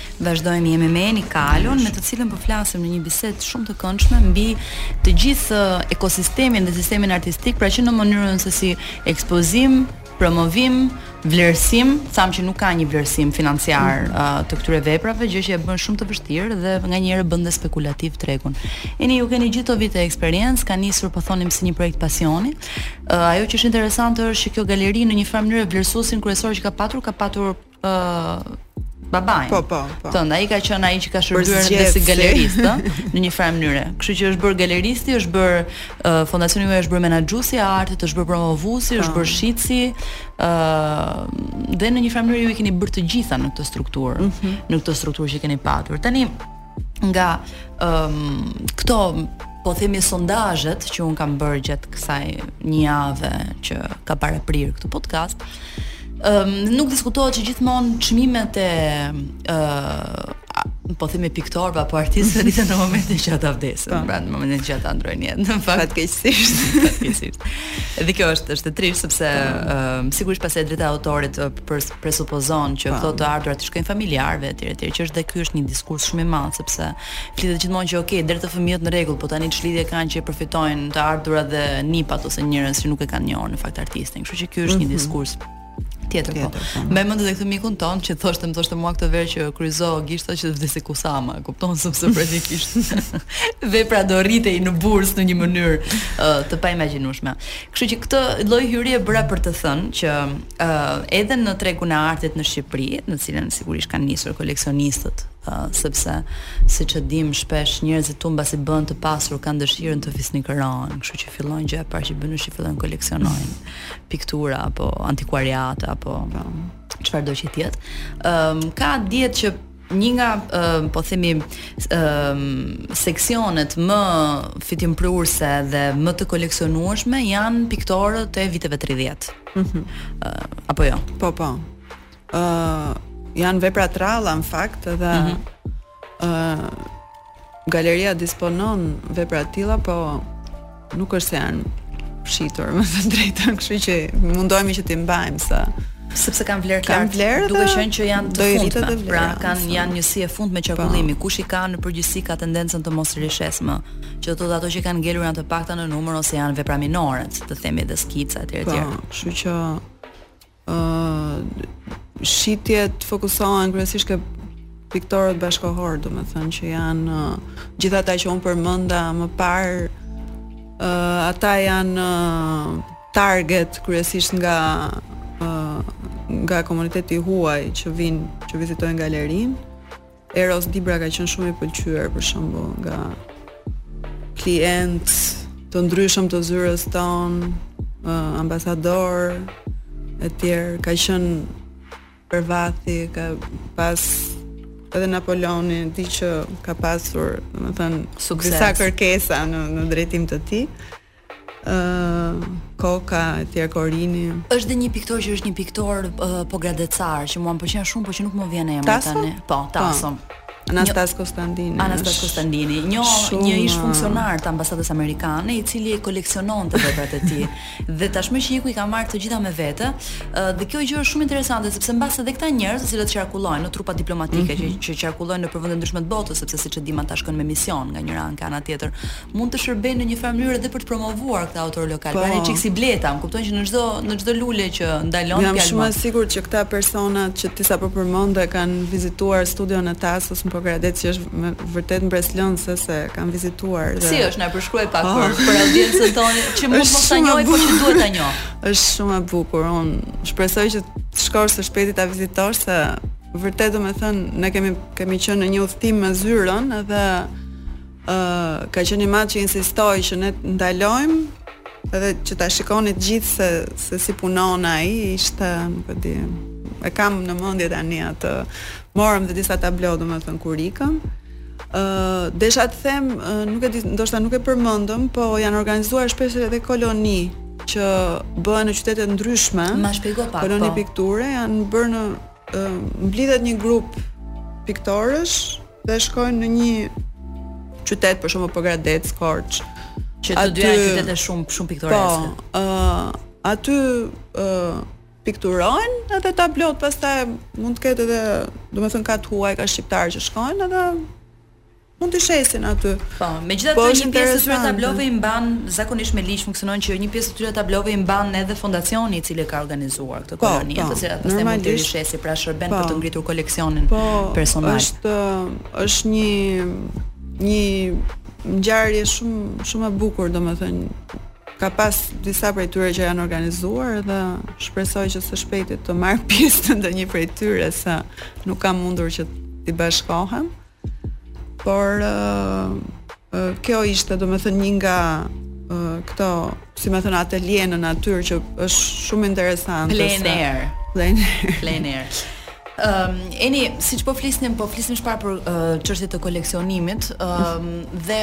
Vazhdojmë jemi me Eni Kalon me të cilën po flasim në një bisedë shumë të këndshme mbi të gjithë uh, ekosistemin dhe sistemin artistik, pra që në mënyrën se si ekspozim, promovim, vlerësim, thamë që nuk ka një vlerësim financiar mm. uh, të këtyre veprave, gjë që e bën shumë të vështirë dhe nganjëherë bën dhe spekulativ tregun. Eni ju keni gjithë vite eksperiencë, ka nisur po thonim si një projekt pasioni. Uh, ajo që është interesante është që kjo galeri në një farë mënyrë vlerësuesin kryesor që ka patur ka patur ë babain. Po, po, po. Tënd, ai ka qenë ai që ka shërbyer edhe si galerist, ë, në një farë mënyre. Kështu që është bërë galeristi, është bërë uh, fondacioni juaj është bërë menaxhuesi i artit, është bërë promovuesi, është po. bërë shitësi, ë uh, dhe në një farë mënyre ju i keni bërë të gjitha në këtë strukturë, mm -hmm. në këtë strukturë që keni patur. Tani nga um, këto po themi sondazhet që un kam bërë gjatë kësaj një jave që ka paraprirë këtë podcast. Ëm um, nuk diskutohet që gjithmonë çmimet e ë uh, po themi piktorëve apo artistëve rriten në momentin që ata vdesin, po. pra në momentin që ata ndrojnë jetë. Në fakt fatkeqësisht, fatkeqësisht. Dhe kjo është është e trisht sepse ëm um, sigurisht pastaj e drejta e autorit për presupozon që këto të ardhurat të shkojnë familjarëve etj etj që është dhe ky është një diskurs shumë i madh sepse flitet gjithmonë që ok deri te fëmijët në rregull po tani ç'lidhje kanë që përfitojnë të ardhurat dhe nipat ose njerëz që nuk e kanë njohur në fakt artistin kështu që ky është një mhm. diskurs tjetër po. po. Më vjen ndër mend edhe këtë mikun tonë që thoshte më thoshte mua këtë verë që kryzo gishta që të vdesë Kusama, kupton sepse praktikisht vepra do rritej në bursë në një mënyrë uh, të paimagjinueshme. Kështu që këtë lloj hyrje bëra për të thënë që edhe në tregun e artit në Shqipëri, në të cilën sigurisht kanë nisur koleksionistët, ë sepse siç e dimë shpesh njerëzit mbasi bëhen të pasur kanë dëshirën të fisnikërohen, kështu që fillojnë gjëja e parë që bëjnë është që fillojnë koleksionojnë piktura apo antikuariate apo çfarëdo që të jetë. Ëm ka dijeni që Një nga po themi seksionet më fitimprurëse dhe më të koleksionueshme janë piktorët e viteve 30. Ëh. Mm apo jo? Po po. Ëh, janë vepra të rralla në fakt dhe ëh mm -hmm. Galeria disponon vepra të tilla, po nuk është se janë për t'u shitur me thënë të drejtën, kështu që mundohemi që t'i mbajmë sa sepse kanë vlerë kanë vlerë duke qenë që janë të fundme. Pra kanë janë njësi e fundme po. qarkullimi. Kush i ka në përgjithësi ka tendencën të mos rishesë më. Që do të thotë ato që kanë ngelur janë të pakta në numër ose janë vepra minore, si të themi dhe skica etj etj. Po, kështu që ë shitjet fokusohen kryesisht ke piktorët bashkëkohorë, domethënë që janë uh, gjithë ata që unë përmenda më parë, uh, ata janë uh, target kryesisht nga uh, nga komuniteti i huaj që vijnë, që vizitojnë galerinë, Eros Dibra ka qenë shumë i pëlqyer për shembull nga klientë të ndryshëm të zyrës tonë, uh, ambasadorë e tjerë, ka qenë Pervathi, ka pas edhe Napoleoni di që ka pasur, domethënë, disa kërkesa në në drejtim të tij. Koka e Korini është dhe një piktor që është një piktor uh, pogradecar që mua më pëlqen shumë por që nuk më vjen emri tani po, po. Tason po. Anastas Kostandini. Anastas Kostandini, një shumë... një ish-funksionar të ambasadës amerikane, i cili koleksiononte veprat e tij. dhe tashmë që iku i ka marrë të gjitha me vete, dhe kjo gjë është shumë interesante sepse mbase edhe këta njerëz të cilët qarkullojnë në trupa diplomatike mm -hmm. që që qarkullojnë në për vende të ndryshme të botës, sepse siç e dimë ata shkojnë me mision nga njëra anë në anën tjetër. mund të shërbejnë në një farë mënyre dhe për të promovuar këtë autor lokal. Po. Pra një çikë si bleta, më kupton që në çdo në çdo lule që ndalon fjala. Jam shumë e sigurt që këta persona që ti sapo përmende kanë vizituar studion e Tasos në Pogradec që është me, vërtet mbreslënëse se e kam vizituar dhe Si është na përshkruaj pak oh. për, për audiencën tonë që mund mos ta njohë por që duhet ta njohë. Është shumë e bukur. Unë shpresoj që të shkosh së shpejti ta vizitosh se vërtet domethënë ne kemi kemi qenë në një udhtim me zyrën dhe Ë, ka qenë im atë që insistoi që ne të ndalojmë dhe që ta shikonim të gjithë se se si punon ai, ishte, nuk e di. E kam në mendje tani atë. Morëm dhe disa tablo, domethënë kur ikëm. Ë, desha të them, nuk e di, ndoshta nuk e përmendëm, po janë organizuar shpesh edhe koloni që bëhen në qytete të ndryshme. Ma shpjego pak. Koloni po. pikture janë bërë në mblidhet një grup piktorësh dhe shkojnë në një qytet për shembull Pogradec, Korçë. Që të dyja janë qytete shumë shumë piktoreske. Po, ë uh, aty ë uh, pikturojnë edhe tablot, pastaj mund të ketë edhe, domethënë ka të huaj, ka shqiptarë që shkojnë edhe mund t'i shesin aty. Po, megjithatë po, një pjesë të këtyre tablove i mban zakonisht me ligj funksionon që një pjesë të këtyre tablove i mban edhe fondacioni i cili ka organizuar. këtë koloni, po, po, të cilat pastaj mund t'i rishesë, pra shërben po, për të ngritur koleksionin po, personal. Është është një një ngjarje shumë shumë e bukur, domethënë ka pas disa prej tyre që janë organizuar dhe shpresoj që së shpejti të marr pjesë në ndonjë prej tyre se nuk kam mundur që t'i bashkohem. Por uh, kjo ishte domethënë një nga uh, këto, si me thënë atelie në natyrë që është shumë interesante. Plein air. Plein air. Plein air. Um, Eni, siç po flisnim, po flisnim më parë për çështje uh, të koleksionimit um, dhe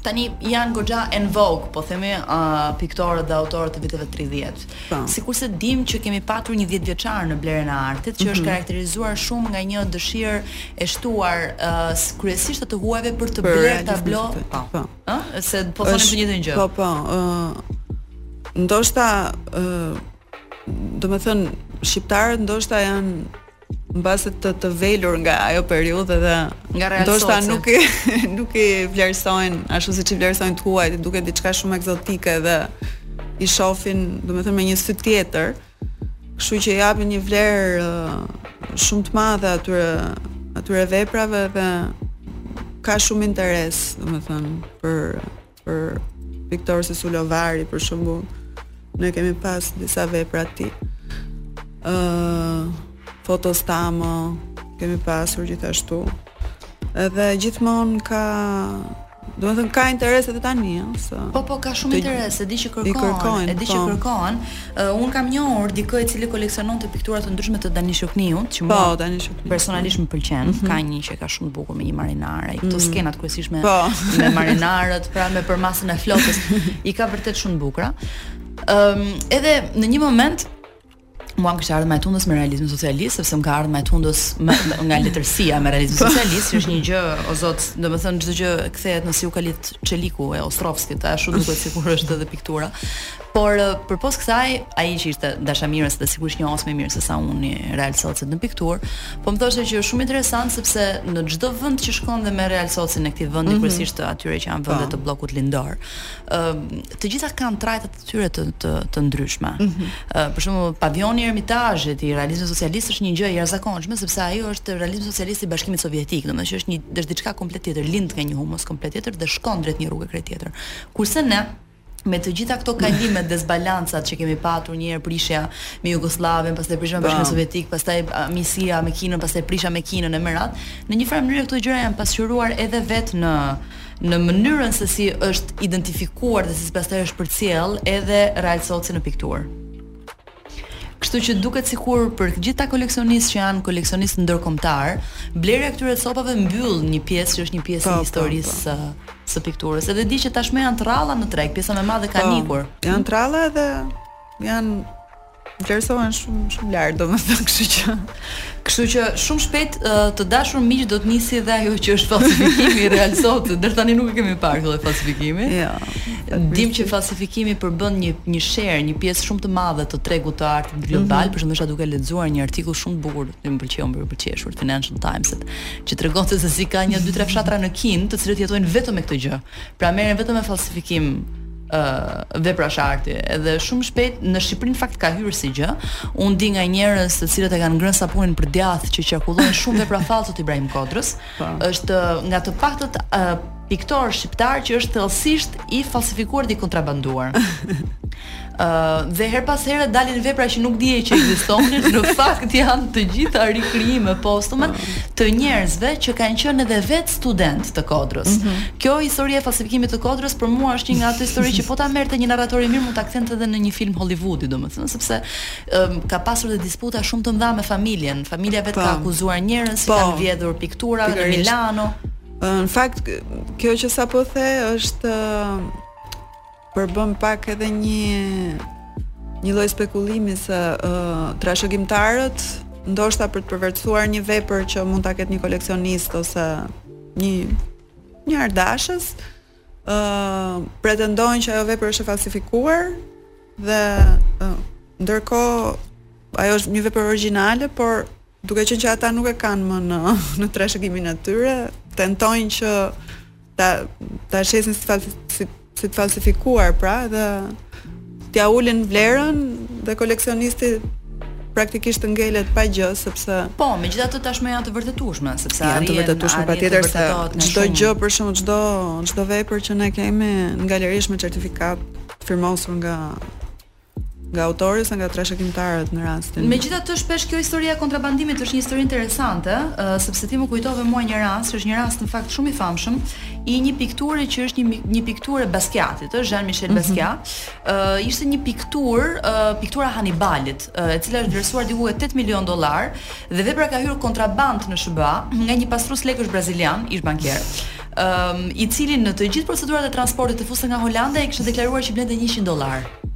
Tani janë goxha en vogue, po themi, uh, piktorët dhe autorët e viteve 30. Po. Sikurse dim që kemi patur një 10 vjeçar në blerjen e artit, që mm -hmm. është mhm. karakterizuar shumë nga një dëshirë e shtuar uh, kryesisht të huajve për të për blerë tablo. Po. po. Ëh, po. se po thonë të njëjtën gjë. Po, po. Ëh, uh, ndoshta ëh, uh, domethënë shqiptarët ndoshta janë mbase të të velur nga ajo periudhë dhe nga real ndoshta nuk i nuk i vlerësojnë ashtu siç i vlerësojnë të huajt, duket diçka shumë ekzotike dhe i shohin, domethënë me një sy tjetër. Kështu që i japin një vlerë uh, shumë të madhe atyre atyre veprave dhe ka shumë interes, domethënë për për piktor si Sulovari për shembull. Ne kemi pas disa vepra të tij. ë uh, Foto Stamo kemi pasur gjithashtu. Edhe gjithmonë ka domethënë ka interes edhe tani, ëh, se Po po ka shumë interes, e di që kërkojnë, e di që po. kërkojnë, Unë kam njohur dikë i cili koleksiononte piktura të ndryshme të Danish Jukniut, që po, mua po, Danish Jukniut. Personalisht më pëlqen, mm -hmm. ka një që ka shumë të bukur me një marinar, mm -hmm. këto mhm. skenat kryesisht me po. me marinarët, pra me përmasën e flotës, i ka vërtet shumë të bukura. Ëm um, edhe në një moment mua më kishte ardhur në të vëndës me realizmin socialist sepse më ka ardhur në të vëndës me, me, nga letërsia me realizmin po. socialist që është një gjë o zot domethënë çdo gjë kthehet në Si u kalit çeliku e Ostrovskit ashtu duket sikur është edhe piktura Por përpos kësaj, ai që ishte dashamirës dhe sigurisht njohës më i mirë sesa unë i realsocit në pikturë, po më thoshte që është shumë interesant sepse në çdo vend që shkon dhe me realsocin në këtë vend mm -hmm. kryesisht atyre që janë po. vende të bllokut lindor, ë të gjitha kanë trajta të tyre të të, të ndryshme. Mm -hmm. për shembull, pavioni i Ermitazhit i realizmit socialist është një gjë e jashtëzakonshme sepse ai është realizmi socialist i Bashkimit Sovjetik, domethënë që është një është diçka komplet tjetër, lind nga një humus komplet tjetër dhe shkon drejt një rruge krejt tjetër. Kurse ne me të gjitha këto kalimet, disbalancat që kemi patur një herë prishja me Jugosllavinë, pastaj prishja me Bashkimin po. Sovjetik, pastaj miqësia me Kinën, pastaj prishja me Kinën e me radhë, në një farë mënyre këto gjëra janë pasqyruar edhe vetë në në mënyrën se si është identifikuar dhe si pastaj është përcjellë edhe realsoci në pikturë. Kështu që duket sikur për të gjithë ata koleksionistë që janë koleksionistë ndërkombëtarë, blerja e këtyre copave mbyll një pjesë që është një pjesë e po, po, historisë po. së së pikturës. Edhe di që tashmë janë të rralla në treg, pjesa më e madhe ka ikur. Janë të rralla edhe janë vlerësohen shumë shumë lart, domethënë, kështu që Kështu që shumë shpejt të dashur miq do të nisi dhe ajo që është falsifikimi i realsocit, deri tani nuk e kemi parë këtë falsifikim. Jo. Ja, Dim që falsifikimi përbën një një share, një pjesë shumë të madhe të tregut të artit global, mm -hmm. për shembull, duke lexuar një artikull shumë të bukur, që më pëlqeu, më pëlqeu shumë Financial Times, që tregon se si ka një dy tre fshatra në Kinë, të cilët jetojnë vetëm me këtë gjë. Pra merren vetëm me falsifikim veprash arti. Edhe shumë shpejt në Shqipëri në fakt ka hyrë si gjë. Unë di nga njerëz të cilët e kanë ngrënë sapunin për djathë që qarkullojnë shumë vepra fallco të Ibrahim Kodrës. Po. Është nga të paktët uh, piktorë shqiptarë që është thellësisht i falsifikuar dhe i kontrabanduar. Ë uh, dhe her pas here dalin vepra që nuk dihej që ekzistonin, në fakt janë të gjitha rikrijime postume po. të njerëzve që kanë qenë edhe vetë studentë të Kodrës. Mm -hmm. Kjo histori e falsifikimit të Kodrës për mua është një nga ato histori që po ta merrte një narrator i mirë mund ta kthente edhe në një film Hollywoodi, domethënë, sepse um, ka pasur dhe disputa shumë të mëdha me familjen. Familja vetë ka po. akuzuar njerëz që po. kanë vjedhur piktura në Milano. Në fakt, kjo që sapo the është përbën pak edhe një një lloj spekulimi se uh, trashëgimtarët ndoshta për të përvetësuar një vepër që mund ta ketë një koleksionist ose një një artdashës ë uh, pretendojnë që ajo vepër është e falsifikuar dhe uh, ndërkohë ajo është një vepër origjinale, por Duke qenë që ata nuk e kanë më në në trashëgiminë e tyre, tentojnë që ta ta shesin si, falsi, si, si të falsifikuar, pra, dhe t'ia ulin vlerën dhe koleksionisti praktikisht të ngelet pa gjë sepse Po, megjithatë tashmë janë të vërtetueshme, sepse janë arrien, të vërtetueshme patjetër se çdo gjë për shkak çdo çdo vepër që ne kemi në galeri është me certifikatë firmosur nga Nga autori ose nga trashëgimtarët në rastin. Megjithatë shpesh kjo histori e kontrabandimit është një histori interesante, ë sepse ti më kujtove mua një rast, që është një rast në fakt shumë i famshëm, i një pikture që është një një pikturë e Basquiatit, ë Jean Michel mhm. Basquiat, ë mm -hmm. ishte një pikturë, ë piktura e Hannibalit, e cila është vlerësuar diku te 8 milion dollarë dhe vepra ka hyrë kontraband në SHBA nga një pastrues lekësh brazilian, ish bankier. ëm i cili në të gjithë procedurat e transportit të futjes nga Holanda e kishte deklaruar që vlente njëqind dollarë.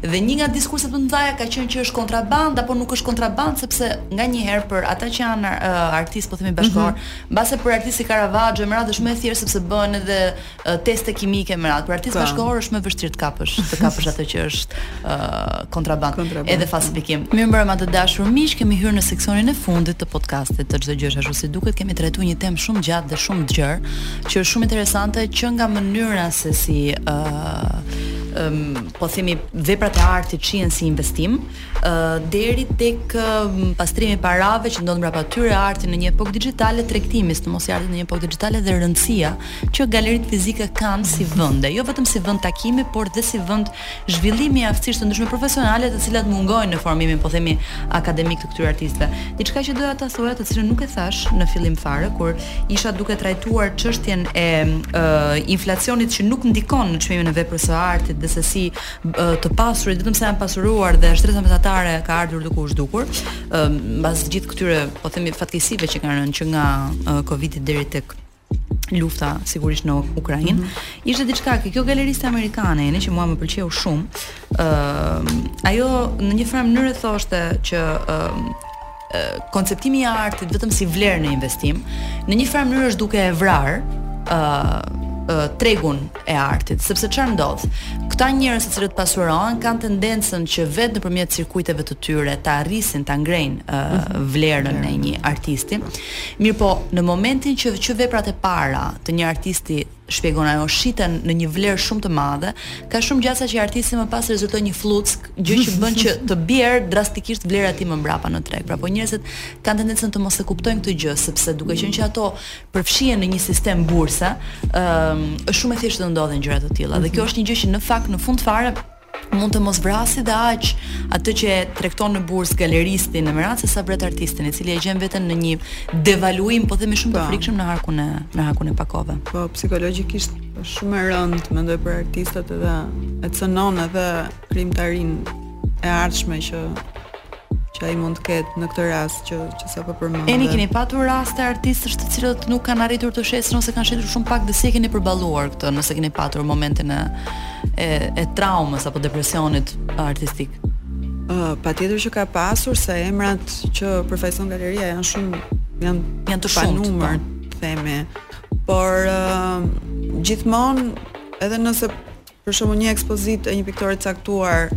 Dhe një nga diskurset më të mëdha ka qenë që është kontrabandë apo nuk është kontrabandë sepse nganjëherë për ata që janë uh, artistë po themi bashkëkohorë, mm -hmm. mbase për artistë si Caravaggio e me radhë është më e thjeshtë sepse bëhen edhe uh, teste kimike e me radhë. Për artistë po. bashkëkohorë është më e vështirë të kapësh, të kapësh atë që është uh, kontrabandë, kontrabandë edhe falsifikim. Po. Mirëmbrëma të dashur miq, kemi hyrë në seksionin e fundit të podcastit Asgjë s'është ashtu si duket, kemi trajtuar një temë shumë të gjatë dhe shumë të gjerë, që është shumë interesante që nga mënyra se si ë uh, um, po themi veprat e artit shihen si investim, ë uh, deri tek um, pastrimi i parave që ndodh mbrapa tyre arti në një epokë digjitale tregtimi, sidomos arti në një epokë digjitale dhe rëndësia që galeritë fizike kanë si vende, jo vetëm si vend takimi, por dhe si vend zhvillimi i aftësish të ndryshme profesionale të cilat mungojnë në formimin po themi akademik të këtyre artistëve. Diçka që doja ta thoja të cilën nuk e thashë në fillim fare kur isha duke trajtuar çështjen e e inflacionit që nuk ndikon në çmimin e veprës së artit dhe se si e, të pasurit vetëm sa janë pasuruar dhe shtresa mesatare ka ardhur duke u zhdukur mbas gjithë këtyre po themi fatkeqësive që kanë rënë që nga Covidi deri tek lufta sigurisht në Ukrainë. Mm -hmm. Ishte diçka që kjo galeriste amerikane, Eni, që mua më pëlqeu shumë, ë uh, ajo në një farë mënyrë thoshte që ë uh, konceptimi i artit vetëm si vlerë në investim, në një farë mënyrë është duke e vrarë ë uh, tregun e artit, sepse çfarë ndodh? Këta njerëz të cilët pasurohen kanë tendencën që vetë nëpërmjet cirkuiteve të tyre ta arrisin ta ngrejnë uh, vlerën e një artisti. Mirëpo, në momentin që që veprat e para të një artisti shpjegon ajo shiten në një vlerë shumë të madhe, ka shumë gjasa që artisti më pas rezulton një flluskë, gjë që bën që të bjerë drastikisht vlera e tij më mbrapa në treg. Prapë njerëzit kanë tendencën të mos e kuptojnë këtë gjë, sepse duke qenë që ato përfshihen në një sistem burse, ë është shumë e thjeshtë të ndodhin gjëra të tilla. Dhe kjo mhm. është një gjë që në fakt në fund fare Mund të mos vrasi dhe aq atë që e tregton në bursë galeristin, në masat sesa vret artistin, i cili e gjen veten në një devaluim, po themi shumë të po. frikshëm në harkun e në harkun e pakove. Po psikologjikisht është shumë e rëndë mendoj për artistët edhe e cënon edhe krimtarinë e ardhshme që që ai mund të ketë në këtë rast që që sapo përmende. Eni keni patur raste artistësh të cilët nuk kanë arritur të shesin ose kanë shitur shumë pak dhe si e keni përballuar këtë, nëse keni patur momentin e e, e traumës apo depresionit artistik? Ë, uh, patjetër që ka pasur se emrat që përfaqëson galeria janë shumë janë janë të shumtë në numër, po. themi. Por uh, gjithmonë edhe nëse Për shembull, një ekspozitë e një piktori të caktuar,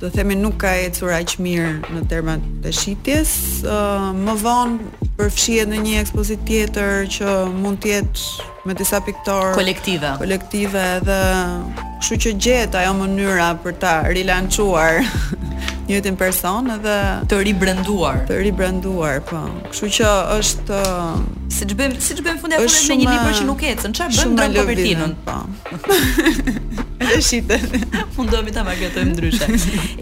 të themi nuk ka ecur aq mirë në termat e shitjes. Uh, më vonë përfshihet në një ekspozitë tjetër që mund të jetë me disa piktorë kolektive. Kolektive dhe kështu që gjendet ajo mënyra për ta rilançuar njëjtin person edhe të ribranduar. Të ribranduar, po. Kështu që është siç bëjmë siç bëjmë fundja me një libër që nuk ecën, çfarë bëjmë ne kopertinën? Po. Edhe shite. Mundohemi ta marketojmë ndryshe.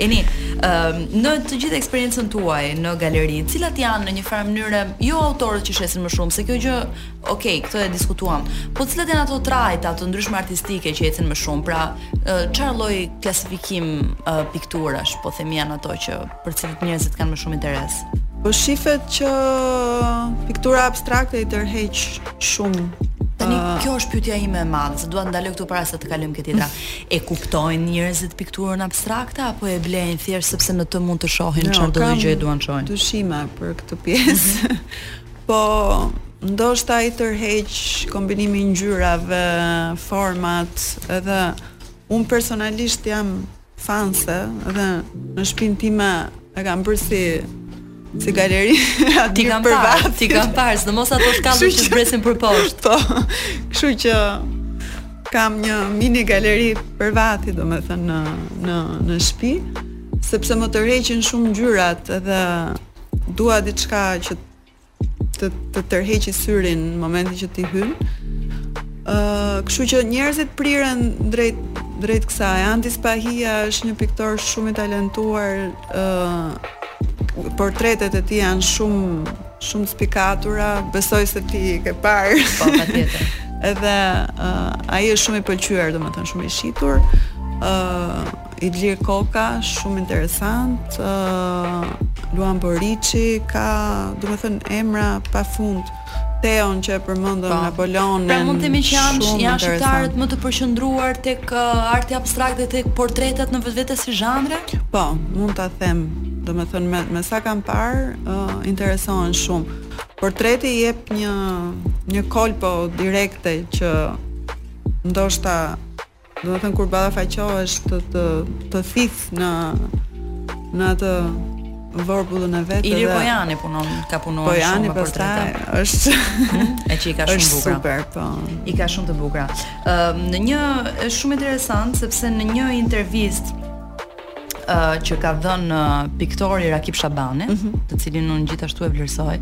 Eni, um, në të gjithë eksperiencën tuaj në galeri, cilat janë në një farë mënyre jo autorët që shesin më shumë, se kjo gjë, ok, këtë e diskutuam. Po cilat janë ato trajta të ndryshme artistike që ecin më shumë? Pra, çfarë uh, lloj klasifikim uh, pikturash, po themi janë ato që për të cilët njerëzit kanë më shumë interes. Po shifet që piktura abstrakte i tërheq shumë. Tani uh, kjo është pyetja ime e madhe, se dua të ndaloj këtu para se të kalojmë ke tjetra. E kuptojnë njerëzit pikturën abstrakte apo e blejnë thjesht sepse në të mund të shohin çfarëdo gjë që duan të shohin? Dyshime për këtë pjesë. Mm -hmm. po ndoshta i tërheq kombinimi i ngjyrave, format, edhe unë personalisht jam fanse dhe në shpinë time e kam bërë si si galeri t'i kam parë t'i kam parë në mos ato shkallë që zbresin për poshtë po kështu që kam një mini galeri private domethënë në në në shpi sepse më tërheqin shumë ngjyrat edhe dua diçka që të të tërheqi syrin në momentin që ti hyn. Ë, uh, kështu që njerëzit priren drejt drejt kësaj. Andi Spahia është një piktor shumë i talentuar, ë uh, portretet e tij janë shumë shumë spikatura, besoj se ti i ke parë. Po, patjetër. Edhe uh, ai është shumë i pëlqyer, domethënë shumë i shitur. ë uh, Idlir Koka shumë interesant, Luan Boriçi ka, domethënë emra pa fund. Teon që e përmendëm po. Napoleonin. Pra mund të themi që janë janë shqiptarët më të përqendruar tek uh, arti abstrakt dhe tek portretet në vetvete si zhanre? Po, mund ta them. Domethënë me me sa kam parë, uh, interesohen shumë. Portreti jep një një kolpo direkte që ndoshta Domethënë kur ballafaqohesh të të, të thith në në atë vorbullën e vet. Ilir Pojani punon, ka punuar po shumë me portrete. Është hmm? e që i ka shumë të bukura. Super, po. I ka shumë të bukura. Ëm në një është shumë interesant sepse në një intervistë uh, që ka dhënë uh, piktori Rakip Shabani, mm -hmm. të cilin unë gjithashtu e vlerësoj.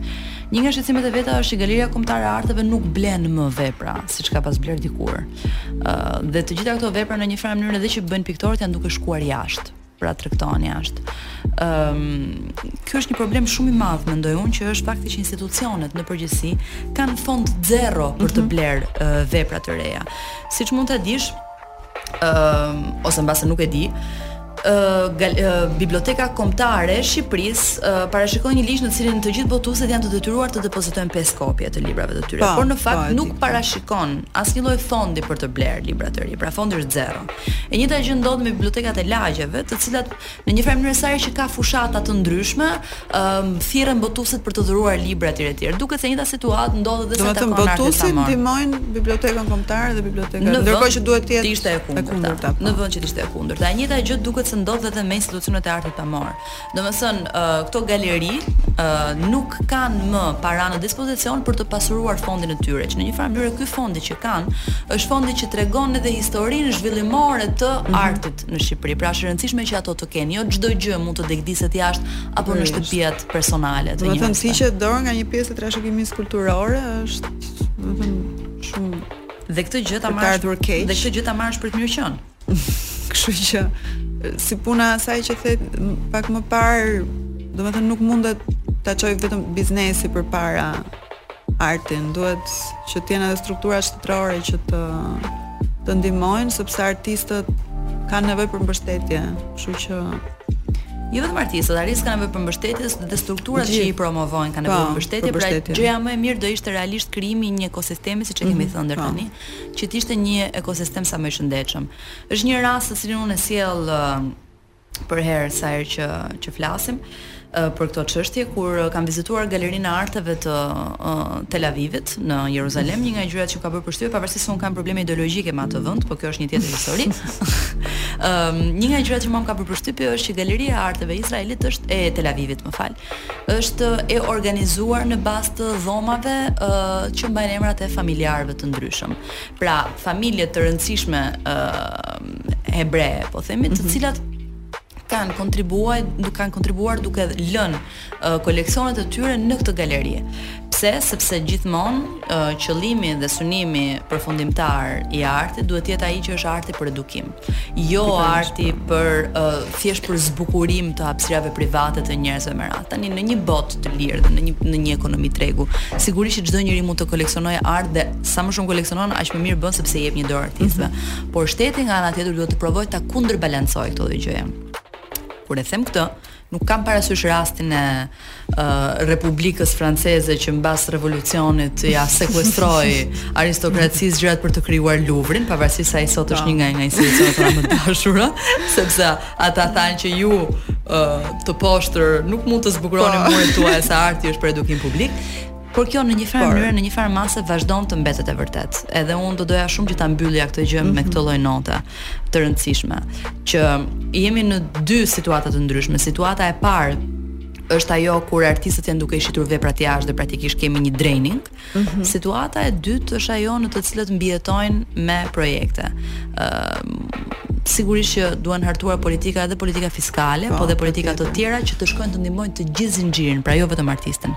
Një nga shqetësimet e veta është që Galeria Kombëtare e Arteve nuk blen më vepra, siç ka pas bler dikur. Uh, dhe të gjitha këto vepra në një farë mënyrë edhe që bëjnë piktorët janë duke shkuar jashtë pra tregtohen jashtë. Ëm, um, ky është një problem shumë i madh mendoj unë që është fakti që institucionet në përgjithësi kanë fond zero për të mhm. blerë uh, vepra të reja. Siç mund ta dish, ë ose mbase nuk e di, ë biblioteka kombëtare e Shqipërisë uh, parashikon një ligj në të cilin të gjithë botuesit janë të detyruar të depozitojnë pesë kopje të librave të tyre, pa, por në fakt pa, nuk parashikon asnjë lloj fondi për të blerë libra të ri, pra fondi është zero. E njëjta gjë ndodh me bibliotekat e lagjeve, të cilat Në një farë mënyre sa herë që ka fushata të ndryshme, ë um, thirren botuesit për të dhuruar libra etj etj. Duket se e njëjta situatë ndodh edhe sa takon artit. Botuesit ndihmojnë bibliotekën kombëtare dhe bibliotekat. Ndërkohë që duhet të jetë ishte e kundërta. Po. Në vend që të ishte e kundërta. E njëjta gjë duket se ndodh edhe me institucionet e artit pamor. Domethënë, ë këto galeri ë nuk kanë më para në dispozicion për të pasuruar fondin e tyre. Që në një farë mënyre ky fond që kanë është fondi që tregon edhe historinë zhvillimore të mhm. artit në Shqipëri. Pra është e rëndësishme që ato të kenë, jo çdo gjë mund të degdiset jashtë apo në shtëpiat personale të njerëzve. Domethënë hiqet dorë nga një pjesë e trashëgimisë kulturore është, domethënë shumë dhe këtë gjë ta marrësh për keq. Dhe këtë gjë ta marrësh për të mirëqenë. Kështu që si puna asaj që the pak më parë, domethënë nuk mundet ta çojë vetëm biznesi përpara artin, duhet që të jenë edhe struktura shtetërore që të të ndihmojnë sepse artistët kanë nevojë për mbështetje, kështu që Jo vetëm artistët, artistët kanë nevojë për mbështetje dhe strukturat që i promovojnë kanë nevojë për po, mbështetje, pra gjëja më e mirë do ishte realisht krijimi i një ekosistemi siç e kemi mhm. thënë deri po. tani, që të ishte një ekosistem sa më i shëndetshëm. Është një rast të cilin unë sjell përherë sa herë që që flasim uh, për këto çështje kur uh, kam vizituar galerinë e arteve të uh, Tel Avivit në Jeruzalem, një nga gjërat që ka bërë përshtypje pavarësisht se unë kam probleme ideologjike me atë vend, por kjo është një tjetër histori. Ëm um, një nga gjërat që më ka bërë përshtypje është që galeria e arteve e Izraelit është e Tel Avivit, më fal. Është e organizuar në bazë të dhomave uh, që mbajnë emrat e familjarëve të ndryshëm. Pra, familje të rëndësishme uh, hebre, po themi, të mhm. cilat kanë kontribuar, po kanë kontribuar duke lënë uh, koleksionet e tyre në këtë galeri. Pse? Sepse gjithmonë uh, qëllimi dhe synimi përfundimtar i artit duhet të jetë ai që është arti për edukim. Jo arti për uh, thjesht për zbukurim të hapësirave private të njerëzve e me radhë. Tani në një botë të lirë dhe në një në një ekonomi tregu, sigurisht që çdo njeri mund të koleksionojë art dhe sa më shumë koleksionon, aq më mirë bën sepse i jep një dorë artistëve. Mm -hmm. Por shteti nga ana tjetër duhet të provojë ta kundërbalancojë këtë lloj gjëje. Kur e them këtë, nuk kam parasysh rastin e uh, Republikës Franceze që mbas revolucionit ia sekuestroi aristokracisë gjërat për të krijuar Luvrin, pavarësisht se ai sot është një nga nga institucionet më të dashura, sepse ata thanë që ju uh, të poshtër nuk mund të zbukuroni po. muret tuaja se arti është për edukim publik. Por kjo në një farë mënyre, në një farë mase vazhdon të mbetet e vërtetë. Edhe unë do doja shumë që ta mbyllja këtë gjë mm -hmm. me mhm. këtë lloj note të rëndësishme, që jemi në dy situata të ndryshme. Situata e parë është ajo kur artistët janë duke shitur veprat jashtë dhe praktikisht kemi një draining. Mm -hmm. Situata e dytë është ajo në të cilën mbijetojnë me projekte. Ëm uh, sigurisht që duan hartuar politika edhe politika fiskale, po, po dhe politika të tjera që të shkojnë të ndihmojnë të gjithë zinxhirin, pra jo vetëm artistin.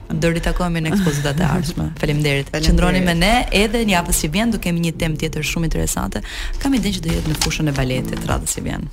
Do ritakohemi në ekspozitat e ardhshme. Faleminderit. Qëndroni me ne edhe në javën që vjen, do kemi një temë tjetër shumë interesante. Kam idenë që do jetë në fushën e baletit radhën që vjen.